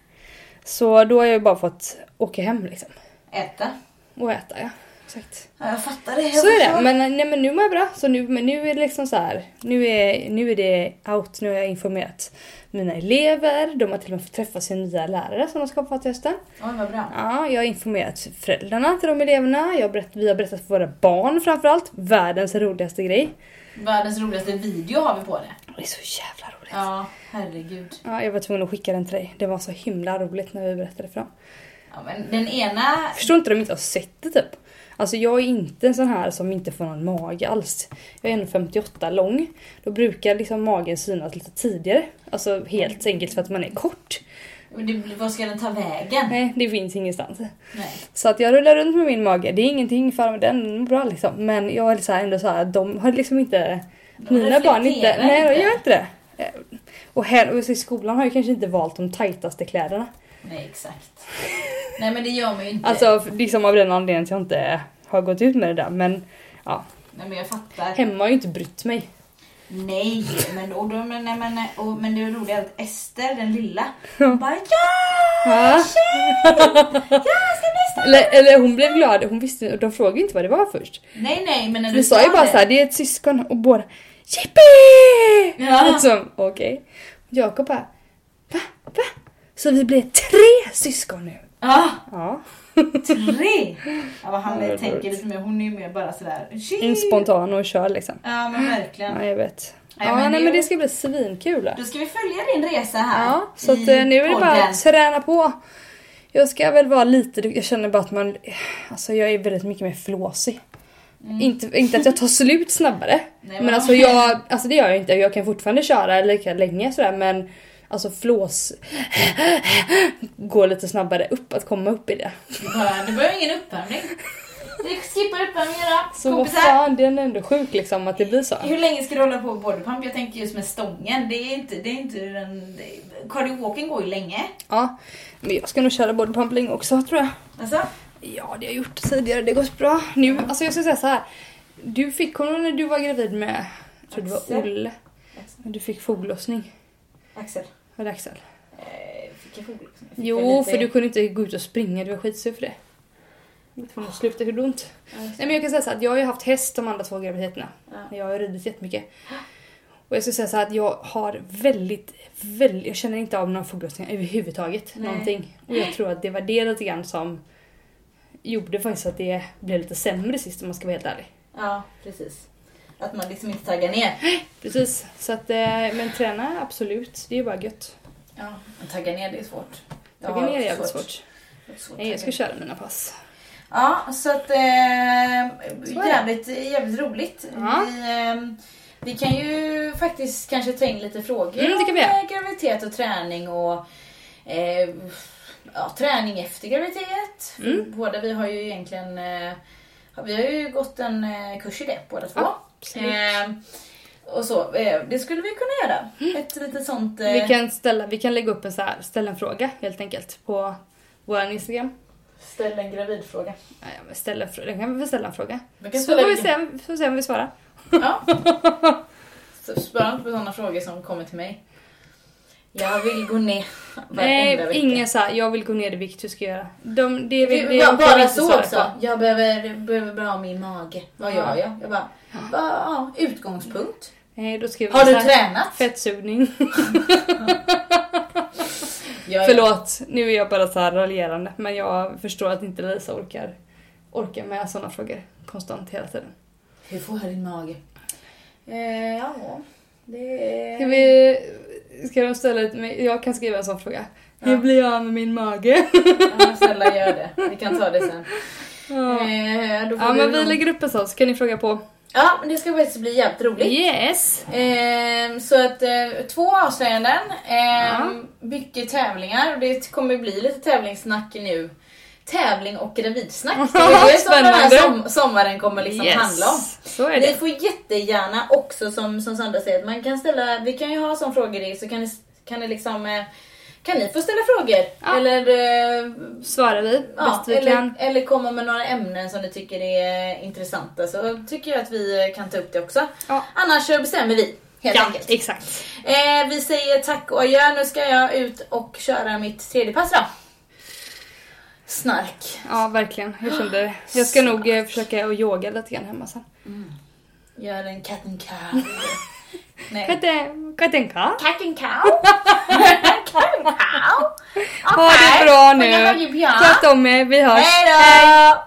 Så då har jag ju bara fått åka hem liksom. Äta. Och äta ja. Exakt. Ja, jag fattar det. Jag Så är det. Men, nej, men nu mår jag bra. Så nu, men nu är det liksom så här. Nu är, nu är det out. Nu har jag informerat mina elever. De har till och med fått träffa sin nya lärare som de ska få till hösten. Oj, vad bra. Ja, jag har informerat föräldrarna till de eleverna. Jag har berätt, vi har berättat för våra barn framförallt. Världens roligaste grej. Världens roligaste video har vi på det. Det är så jävla roligt. Ja, herregud. Ja, jag var tvungen att skicka den till dig. Det var så himla roligt när vi berättade för dem. Ja, men den ena... Förstår inte de inte har sett det typ. Alltså jag är inte en sån här som inte får någon mage alls. Jag är 1,58 lång. Då brukar liksom magen synas lite tidigare. Alltså helt enkelt för att man är kort. Men det, vad ska den ta vägen? Nej, det finns ingenstans. Nej. Så att jag rullar runt med min mage. Det är ingenting för mig, den är bra liksom. Men jag är så här, ändå så här, de har liksom inte... De mina barn inte... Nej, de gör inte det. Eh, Och här och i skolan har jag kanske inte valt de tajtaste kläderna. Nej, exakt. Nej men det gör man ju inte. Alltså liksom av den anledningen att jag inte har gått ut med det där. Men ja, Nej men jag fattar. hemma har ju inte brytt mig. Nej, men, och då, men, men, och, men det roliga är att Ester, den lilla, hon bara ja! Ja. Jag ska! Eller, eller hon blev glad, hon visste, de frågade inte vad det var först. Nej nej men när Vi du sa ju bara det. såhär, det är ett syskon och båda Jippi! Ja. Liksom, okej. Jakob bara, va? Va? Så vi blev tre syskon nu? Ja, Ja. tre! Ja, vad han Ja, tänker lite mer, hon är ju mer bara sådär. En spontan och kör liksom. Ja men verkligen. Ja, jag vet. Nej, Ja, men nej det- men det ska bli svinkul. Då ska vi följa din resa här Ja, så att eh, nu är det bara att träna på. Jag ska väl vara lite, jag känner bara att man, alltså jag är väldigt mycket mer flåsig. Inte, inte att jag tar slut snabbare. Mm. Nej, men alltså jag, alltså det gör jag inte. Jag kan fortfarande köra lika länge sådär men alltså flås går lite snabbare upp att komma upp i det. Det behöver ingen uppvärmning. Vi skippar uppvärmningen då. Så vad Kompisar. fan, det är ändå sjukt liksom att det blir så. Hur länge ska du hålla på med bodypump? Jag tänker just med stången. Det är inte, det är inte den... Cardio walking går ju länge. Ja, men jag ska nog köra bodypump länge också tror jag. Alltså? Ja, det har jag gjort tidigare. Det har gått bra. Nu, alltså jag ska säga så här. Du fick honom när du var gravid med, jag tror det var Axel. Olle. Du fick foglossning. Axel. Var det Axel? Eh, fick jag foglossning? Fick jag Jo, lite- för du kunde inte gå ut och springa. Du var skitsur för det. Du var tvungen att sluta. Hur ont? Nej men jag kan säga så här att jag har ju haft häst de andra två graviditeterna. Ja. Jag har ridit jättemycket. Och jag ska säga så här att jag har väldigt, väldigt, jag känner inte av några foglossningar överhuvudtaget. Nej. Någonting. Och jag tror att det var det lite grann som gjorde faktiskt att det blev lite sämre sist om man ska vara helt ärlig. Ja, precis. Att man liksom inte taggar ner. Precis. Så att, eh, men träna absolut, det är ju bara gött. Ja, men tagga ner det är svårt. Jag Tagga ner är jävligt svårt. svårt jag att ska köra mina pass. Ja, så att eh, Så jävligt, jävligt roligt. Ja. Vi, eh, vi kan ju faktiskt kanske ta in lite frågor Mm, det kan vi om eh, graviditet och träning och eh, ja, träning efter graviditet. Mm. Båda vi har ju egentligen eh, vi har ju gått en eh, kurs i det båda två. Eh, och så, eh, det skulle vi kunna göra. Ett litet sånt... Eh, Vi kan, ställa, vi kan lägga upp en så här, ställa en fråga helt enkelt på vår Instagram. ställa en gravidfråga. Nej, men ställa en fråga. Kan vi väl ställa en fråga? Så ställa får vi se, får vi se om vi svarar. Ja. Spara inte på sådana frågor som kommer till mig. Jag vill gå ner varenda Nej, ingen här, jag vill gå ner i vikt, hur ska jag göra? De, det, det, Det, bara, bara så också. Jag behöver, behöver bara ha min mage. Vad gör jag? Jag bara, bara ja, utgångspunkt. Nej, då skriver Har du här, tränat? Fettsugning. Ja. Förlåt, nu är jag bara så här raljerande. Men jag förstår att inte Lisa orkar, orkar med sådana frågor konstant hela tiden. Hur får jag din mage? Eh, ja, det Ska vi... Ska de ställa ett, jag kan skriva en sån fråga. Hur Ja. blir jag av med min mage? Ja, snälla gör det. Vi kan ta det sen. Ja. Eh, Ja men vi lägger upp en sån så kan ni fråga på. Ja, men det ska faktiskt bli jävligt roligt. Yes! Ehm, så att eh, två avslöjanden, ehm, Ja. mycket tävlingar och det kommer bli lite tävlingssnack nu. Tävling och gravidsnack. Det är det som den här som, sommaren kommer liksom handla om. Så är Ni det. får jättegärna också som, som Sandra säger, att man kan ställa, vi kan ju ha sån frågor i så kan ni, kan ni liksom eh, kan ni få ställa frågor? Ja. Eller, eh, Svarar vi ja, bäst vi eller, kan. eller komma med några ämnen som ni tycker är intressanta så tycker jag att vi kan ta upp det också. Ja. Annars så bestämmer vi helt Ja, enkelt. exakt. Eh, vi säger tack och adjö. Nu ska jag ut och köra mitt tredje pass då. Snark. Ja verkligen, jag kände. Jag ska nog eh, försöka att yoga lite grann hemma sen. Gör en cat and cow. Katte, katten katt. Cat and cow? cat and cow? Ha det bra nu. Sköt om er, vi hörs. Hej då!